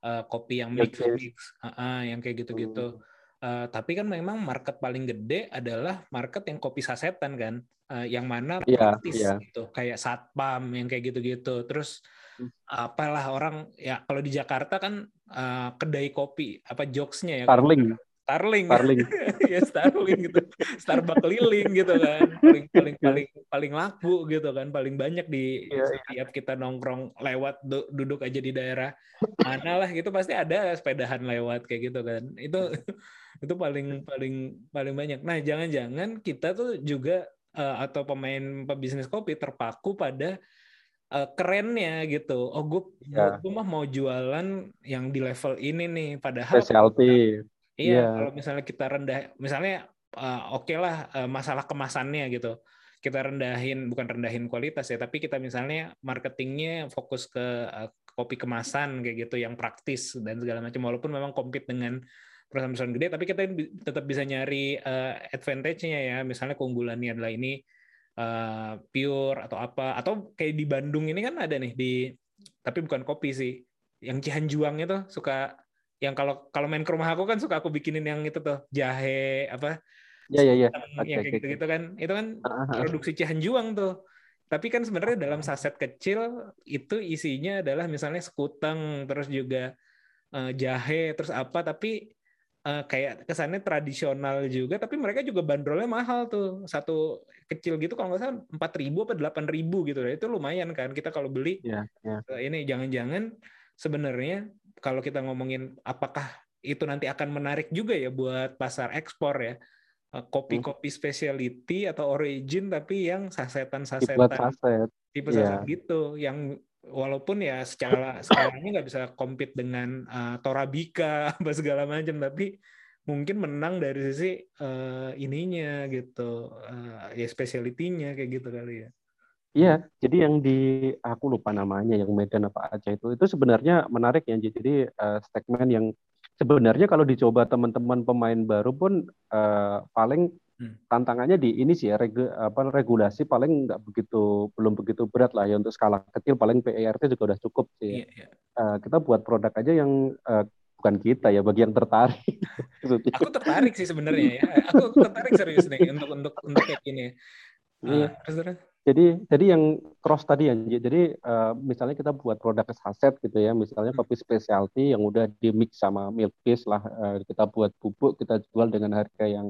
eh, kopi yang mix mix, Ah, ah, yang kayak gitu-gitu. Eh, tapi kan memang market paling gede adalah market yang kopi sasetan kan, Eh, yang mana praktis iya. gitu, kayak satpam yang kayak gitu-gitu. Terus Hmm. apalah orang ya kalau di Jakarta kan eh, kedai kopi apa jokesnya ya Starling, Starling Starling. ya Starling gitu. Starbucks keliling gitu kan. Paling paling paling paling laku gitu kan. Paling banyak di Iya, setiap kita nongkrong lewat du- duduk aja di daerah mana lah gitu. Pasti ada sepedahan lewat kayak gitu kan. Itu itu paling paling paling banyak. Nah jangan-jangan kita tuh juga eh, atau pemain pebisnis kopi terpaku pada eh, kerennya gitu. Oh gue Iya. mah mau jualan yang di level ini nih. Padahal Specialty. Iya, Iya. kalau misalnya kita rendah, misalnya uh, oke lah uh, masalah kemasannya gitu. Kita rendahin, bukan rendahin kualitas ya, tapi kita misalnya marketingnya fokus ke uh, kopi kemasan kayak gitu yang praktis dan segala macam. Walaupun memang compete dengan perusahaan-perusahaan gede, tapi kita tetap bisa nyari uh, advantage-nya ya. Misalnya keunggulannya adalah ini uh, pure atau apa, atau kayak di Bandung ini kan ada nih di, tapi bukan kopi sih, yang Cihanjuang itu suka yang kalau kalau main ke rumah aku kan suka aku bikinin yang itu tuh jahe apa Ya ya ya. yang Oke, kayak gitu gitu kan. Itu kan Ah, ah. produksi Cihanjuang tuh. Tapi kan sebenarnya dalam saset kecil itu isinya adalah misalnya sekuteng terus juga eh, jahe terus apa. Tapi eh, kayak kesannya tradisional juga tapi mereka juga bandrolnya mahal tuh. Satu kecil gitu kalau nggak salah empat ribu apa delapan ribu gitu. Itu lumayan kan. Kita kalau beli Ya, ya. Eh, ini jangan-jangan sebenarnya kalau kita ngomongin apakah itu nanti akan menarik juga ya buat pasar ekspor ya Eh, kopi-kopi specialty atau origin tapi yang sasetan-sasetan saset. tipe iya. saset gitu yang walaupun ya secara skalanya nggak bisa compete dengan eh, Torabika apa segala macam tapi mungkin menang dari sisi eh, ininya gitu eh, ya specialty-nya kayak gitu kali ya Iya, jadi yang di aku lupa namanya yang Medan apa aja itu itu sebenarnya menarik ya. Jadi eh, segmen yang sebenarnya kalau dicoba teman-teman pemain baru pun eh, paling Hmm. tantangannya di ini sih ya regu, apa regulasi paling nggak begitu belum begitu berat lah ya untuk skala kecil paling PERT juga udah cukup sih ya. Iya, iya. Eh, kita buat produk aja yang eh, bukan kita ya bagi yang tertarik. Aku tertarik sih sebenarnya ya. Aku tertarik serius nih untuk untuk untuk kayak gini. Iya. Ah, terus terus. Jadi jadi yang cross tadi ya. Jadi eh, misalnya kita buat produk saset gitu ya, misalnya Hmm. kopi specialty yang udah di mix sama milk base lah, eh, kita buat bubuk kita jual dengan harga yang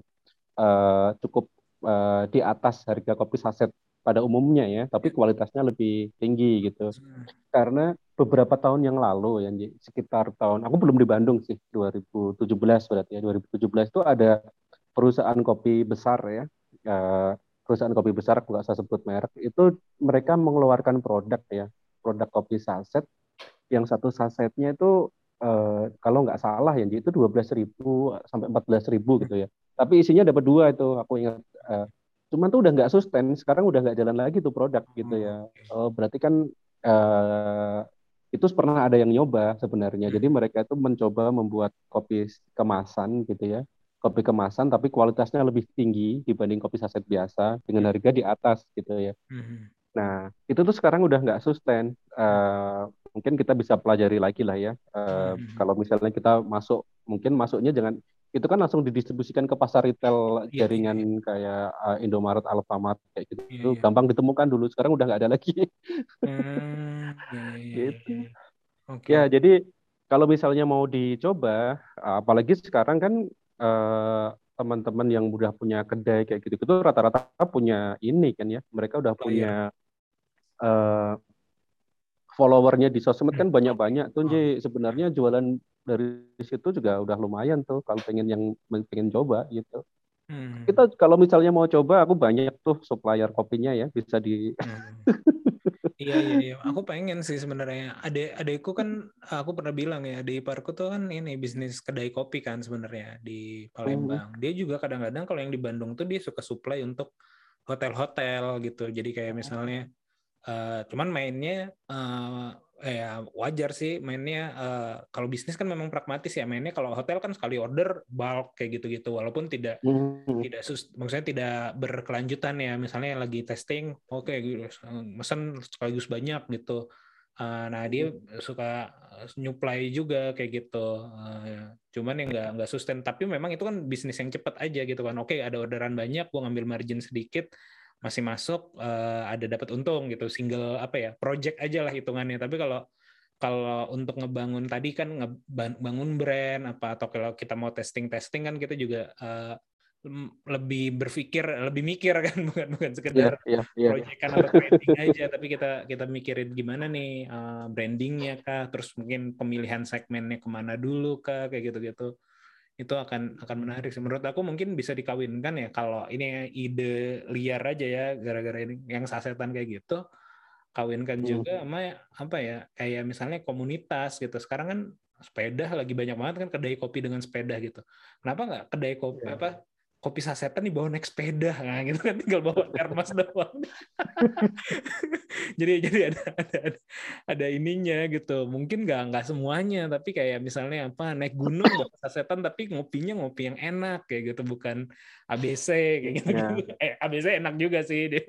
eh, cukup eh, di atas harga kopi saset pada umumnya ya, tapi kualitasnya lebih tinggi gitu. Hmm. Karena beberapa tahun yang lalu ya, sekitar tahun aku belum di Bandung sih, 2017 berarti ya, 2017 itu ada perusahaan kopi besar ya. eh, perusahaan kopi besar aku nggak usah sebut merek itu mereka mengeluarkan produk ya produk kopi saset yang satu sasetnya itu eh, kalau nggak salah ya itu 12.000 sampai 14.000 gitu ya. Tapi isinya dapat dua itu aku ingat eh, cuman tuh udah nggak sustain sekarang udah nggak jalan lagi tuh produk gitu ya. Oh, berarti kan eh, itu pernah ada yang nyoba sebenarnya. Jadi mereka itu mencoba membuat kopi kemasan gitu ya kopi kemasan tapi kualitasnya lebih tinggi dibanding kopi saset biasa dengan harga di atas gitu ya. Hmm. Nah itu tuh sekarang udah nggak sustain. Eh, mungkin kita bisa pelajari lagi lah ya. Eh, Hmm. Kalau misalnya kita masuk, mungkin masuknya jangan itu kan langsung didistribusikan ke pasar retail Iya, jaringan kayak eh, Indomaret, Alfamart kayak gitu. Iya, Itu iya. gampang ditemukan dulu. Sekarang udah nggak ada lagi. Iya, iya, iya, Gitu. iya. Oke. Ya, jadi kalau misalnya mau dicoba, apalagi sekarang kan eh, teman-teman yang udah punya kedai kayak gitu, itu rata-rata punya ini kan ya, mereka udah Player. punya eh, followernya di sosmed kan banyak-banyak tuh, Ji. Sebenarnya jualan dari situ juga udah lumayan tuh kalau pengen yang pengen coba gitu. Hmm. Kita kalau misalnya mau coba, aku banyak tuh supplier kopinya ya, bisa di Hmm. Iya iya iya, aku pengen sih sebenarnya. Adek adekku kan aku pernah bilang ya, di Parku tuh kan ini bisnis kedai kopi kan sebenarnya di Palembang. Dia juga kadang-kadang kalau yang di Bandung tuh dia suka supply untuk hotel-hotel gitu. Jadi kayak misalnya eh, cuman mainnya eh ya wajar sih mainnya eh, kalau bisnis kan memang pragmatis ya mainnya kalau hotel kan sekali order bulk kayak gitu-gitu walaupun tidak Hmm, tidak sus maksudnya tidak berkelanjutan ya misalnya lagi testing oke gitu mesen sekaligus banyak gitu. Uh, nah dia suka nyuplai juga kayak gitu Uh, cuman yang nggak nggak sustain tapi memang itu kan bisnis yang cepat aja gitu kan oke ada orderan banyak gua ngambil margin sedikit masih masuk uh, ada dapat untung gitu. Single apa ya project aja lah hitungannya. Tapi kalau kalau untuk ngebangun tadi kan ngebangun brand apa atau kalau kita mau testing testing kan kita juga uh, lebih berpikir lebih mikir kan bukan bukan sekedar iya, iya. proyekan atau branding aja. Tapi kita kita mikirin gimana nih uh, brandingnya kah? Terus mungkin pemilihan segmennya ke mana dulu kah? Kayak gitu gitu itu akan akan menarik sih menurut aku mungkin bisa dikawinkan ya kalau ini ide liar aja ya gara-gara ini yang sasetan kayak gitu kawinkan Hmm. juga sama apa ya kayak misalnya komunitas gitu sekarang kan sepeda lagi banyak banget kan kedai kopi dengan sepeda gitu kenapa nggak kedai kopi Iya. apa kopi sasetan dibawa naik sepeda nah gitu kan tinggal bawa termos doang jadi jadi ada ada ada, ada ininya gitu mungkin nggak nggak semuanya tapi kayak misalnya apa naik gunung bawa sasetan tapi ngopinya ngopi yang enak kayak gitu bukan ABC kayak gitu, Ya. eh ABC enak juga sih dia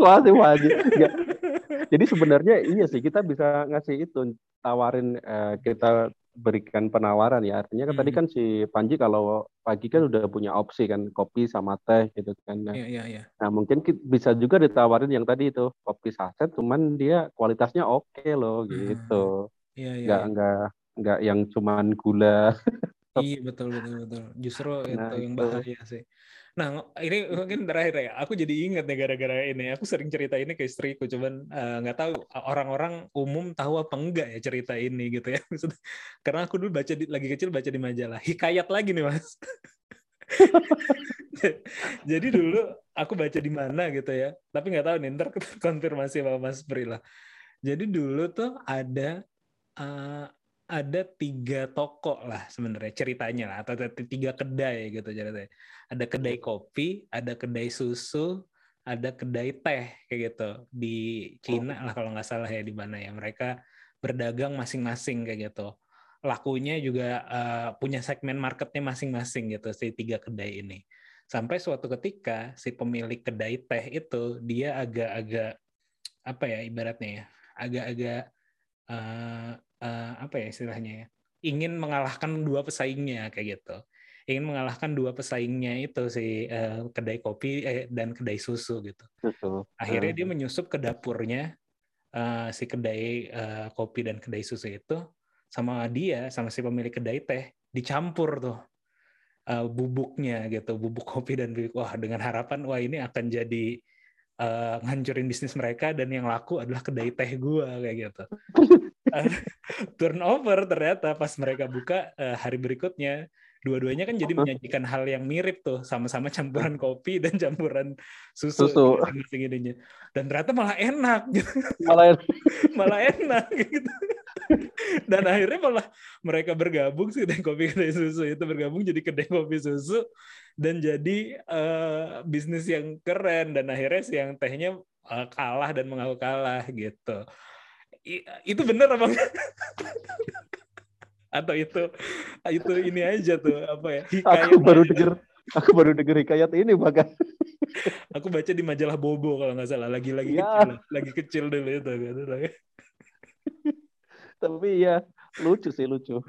Wah, sih wajib. Nggak. Jadi sebenarnya iya sih kita bisa ngasih itu tawarin eh, kita berikan penawaran ya. Artinya kan tadi Hmm. kan si Panji kalau pagi kan udah punya opsi kan kopi sama teh gitu kan. Nah, Iya iya iya. nah, mungkin ki- bisa juga ditawarin yang tadi itu kopi saset cuman dia kualitasnya oke loh Hmm. gitu. Iya iya. Nggak nggak nggak yang cuman gula. Iya betul betul betul. Justru Nah, itu yang bahaya sih. Nah ini mungkin terakhir ya. Aku jadi ingat nih gara-gara ini. Aku sering cerita ini ke istriku. Cuman eh, nggak tahu orang-orang umum tahu apa enggak ya cerita ini gitu ya. Maksudnya, Karena aku dulu baca di, lagi kecil baca di majalah. Hikayat lagi nih mas. Jadi dulu aku baca di mana gitu ya. Tapi nggak tahu nih. Ntar konfirmasi sama Mas Prila. Jadi dulu tuh ada eh, ada tiga toko lah sebenarnya ceritanya lah atau tiga kedai gitu ceritanya. Ada kedai kopi, ada kedai susu, ada kedai teh kayak gitu di Cina lah kalau nggak salah ya di mana ya mereka berdagang masing-masing kayak gitu. Lakunya juga eh, punya segmen marketnya masing-masing gitu si tiga kedai ini. sampai suatu ketika si pemilik kedai teh itu dia agak-agak apa ya ibaratnya ya agak-agak eh, eh, apa ya istilahnya ya ingin mengalahkan dua pesaingnya kayak gitu. Ingin mengalahkan dua pesaingnya itu si eh, kedai kopi eh, dan kedai susu gitu. Betul. akhirnya Eh, dia menyusup ke dapurnya eh, si kedai eh, kopi dan kedai susu itu sama dia sama si pemilik kedai teh dicampur tuh eh, bubuknya gitu bubuk kopi dan bubuk. Wah dengan harapan wah ini akan jadi eh, ngancurin bisnis mereka dan yang laku adalah kedai teh gua kayak gitu turnover ternyata pas mereka buka eh, hari berikutnya. Dua-duanya kan jadi menyajikan hal yang mirip tuh sama-sama campuran kopi dan campuran susu, Susu. ininya. Dan ternyata malah enak. Gitu malah malah enak gitu. Dan akhirnya malah mereka bergabung sih kedai kopi kedai susu. Itu bergabung jadi kedai kopi susu dan jadi eh, bisnis yang keren. Dan akhirnya si yang tehnya eh, kalah dan mengaku kalah gitu itu benar apa enggak? atau itu itu ini aja tuh apa ya hikayat aku baru denger aku baru denger hikayat ini bahkan. Aku baca di majalah Bobo kalau nggak salah lagi lagi Ya. kecil lagi kecil dulu itu gitu tapi ya lucu sih lucu.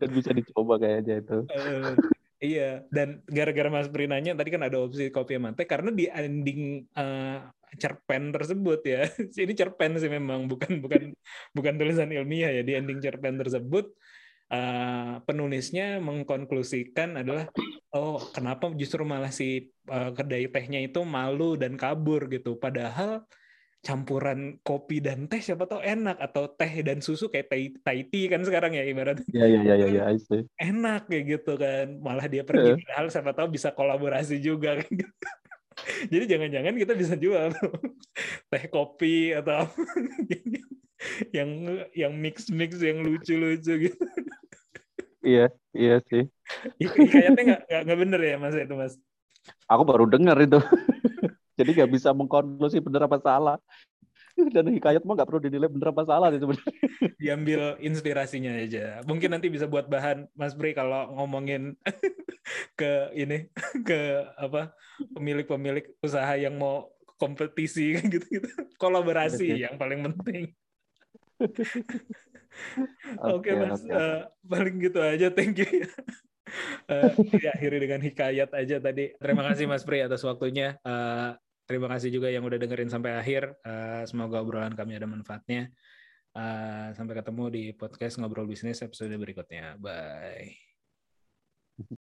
Dan bisa dicoba kayaknya itu iya, dan gara-gara Mas Pri nanya tadi kan ada opsi kopi sama teh karena di ending eh, cerpen tersebut ya. Ini cerpen sih memang bukan bukan bukan tulisan ilmiah ya di ending cerpen tersebut eh, penulisnya mengkonklusikan adalah oh kenapa justru malah si eh, kedai tehnya itu malu dan kabur gitu padahal campuran kopi dan teh siapa tahu enak. Atau teh dan susu kayak Thai, Thai tea kan sekarang ya ibarat. Ya ya ya ya ya I see. enak kayak gitu kan. Malah dia pergi Eh. padahal siapa tahu bisa kolaborasi juga kan. Jadi jangan-jangan kita bisa jual teh kopi atau apa yang yang mix mix yang lucu-lucu gitu. Iya iya sih. Kayaknya nggak nggak bener ya mas itu mas. Aku baru dengar itu jadi nggak bisa mengkonklusi benar apa salah dan hikayat mah nggak perlu dinilai benar apa salah sih sebenarnya diambil inspirasinya aja mungkin nanti bisa buat bahan mas Bri kalau ngomongin ke ini ke apa pemilik-pemilik usaha yang mau kompetisi kan gitu gitu kolaborasi yang paling penting Oke mas, oke. Eh, paling gitu aja, thank you. Eh, diakhiri dengan hikayat aja tadi. Terima kasih Mas Pri atas waktunya. Eh, terima kasih juga yang udah dengerin sampai akhir. Eh, semoga obrolan kami ada manfaatnya. Eh, sampai ketemu di podcast ngobrol bisnis episode berikutnya. Bye.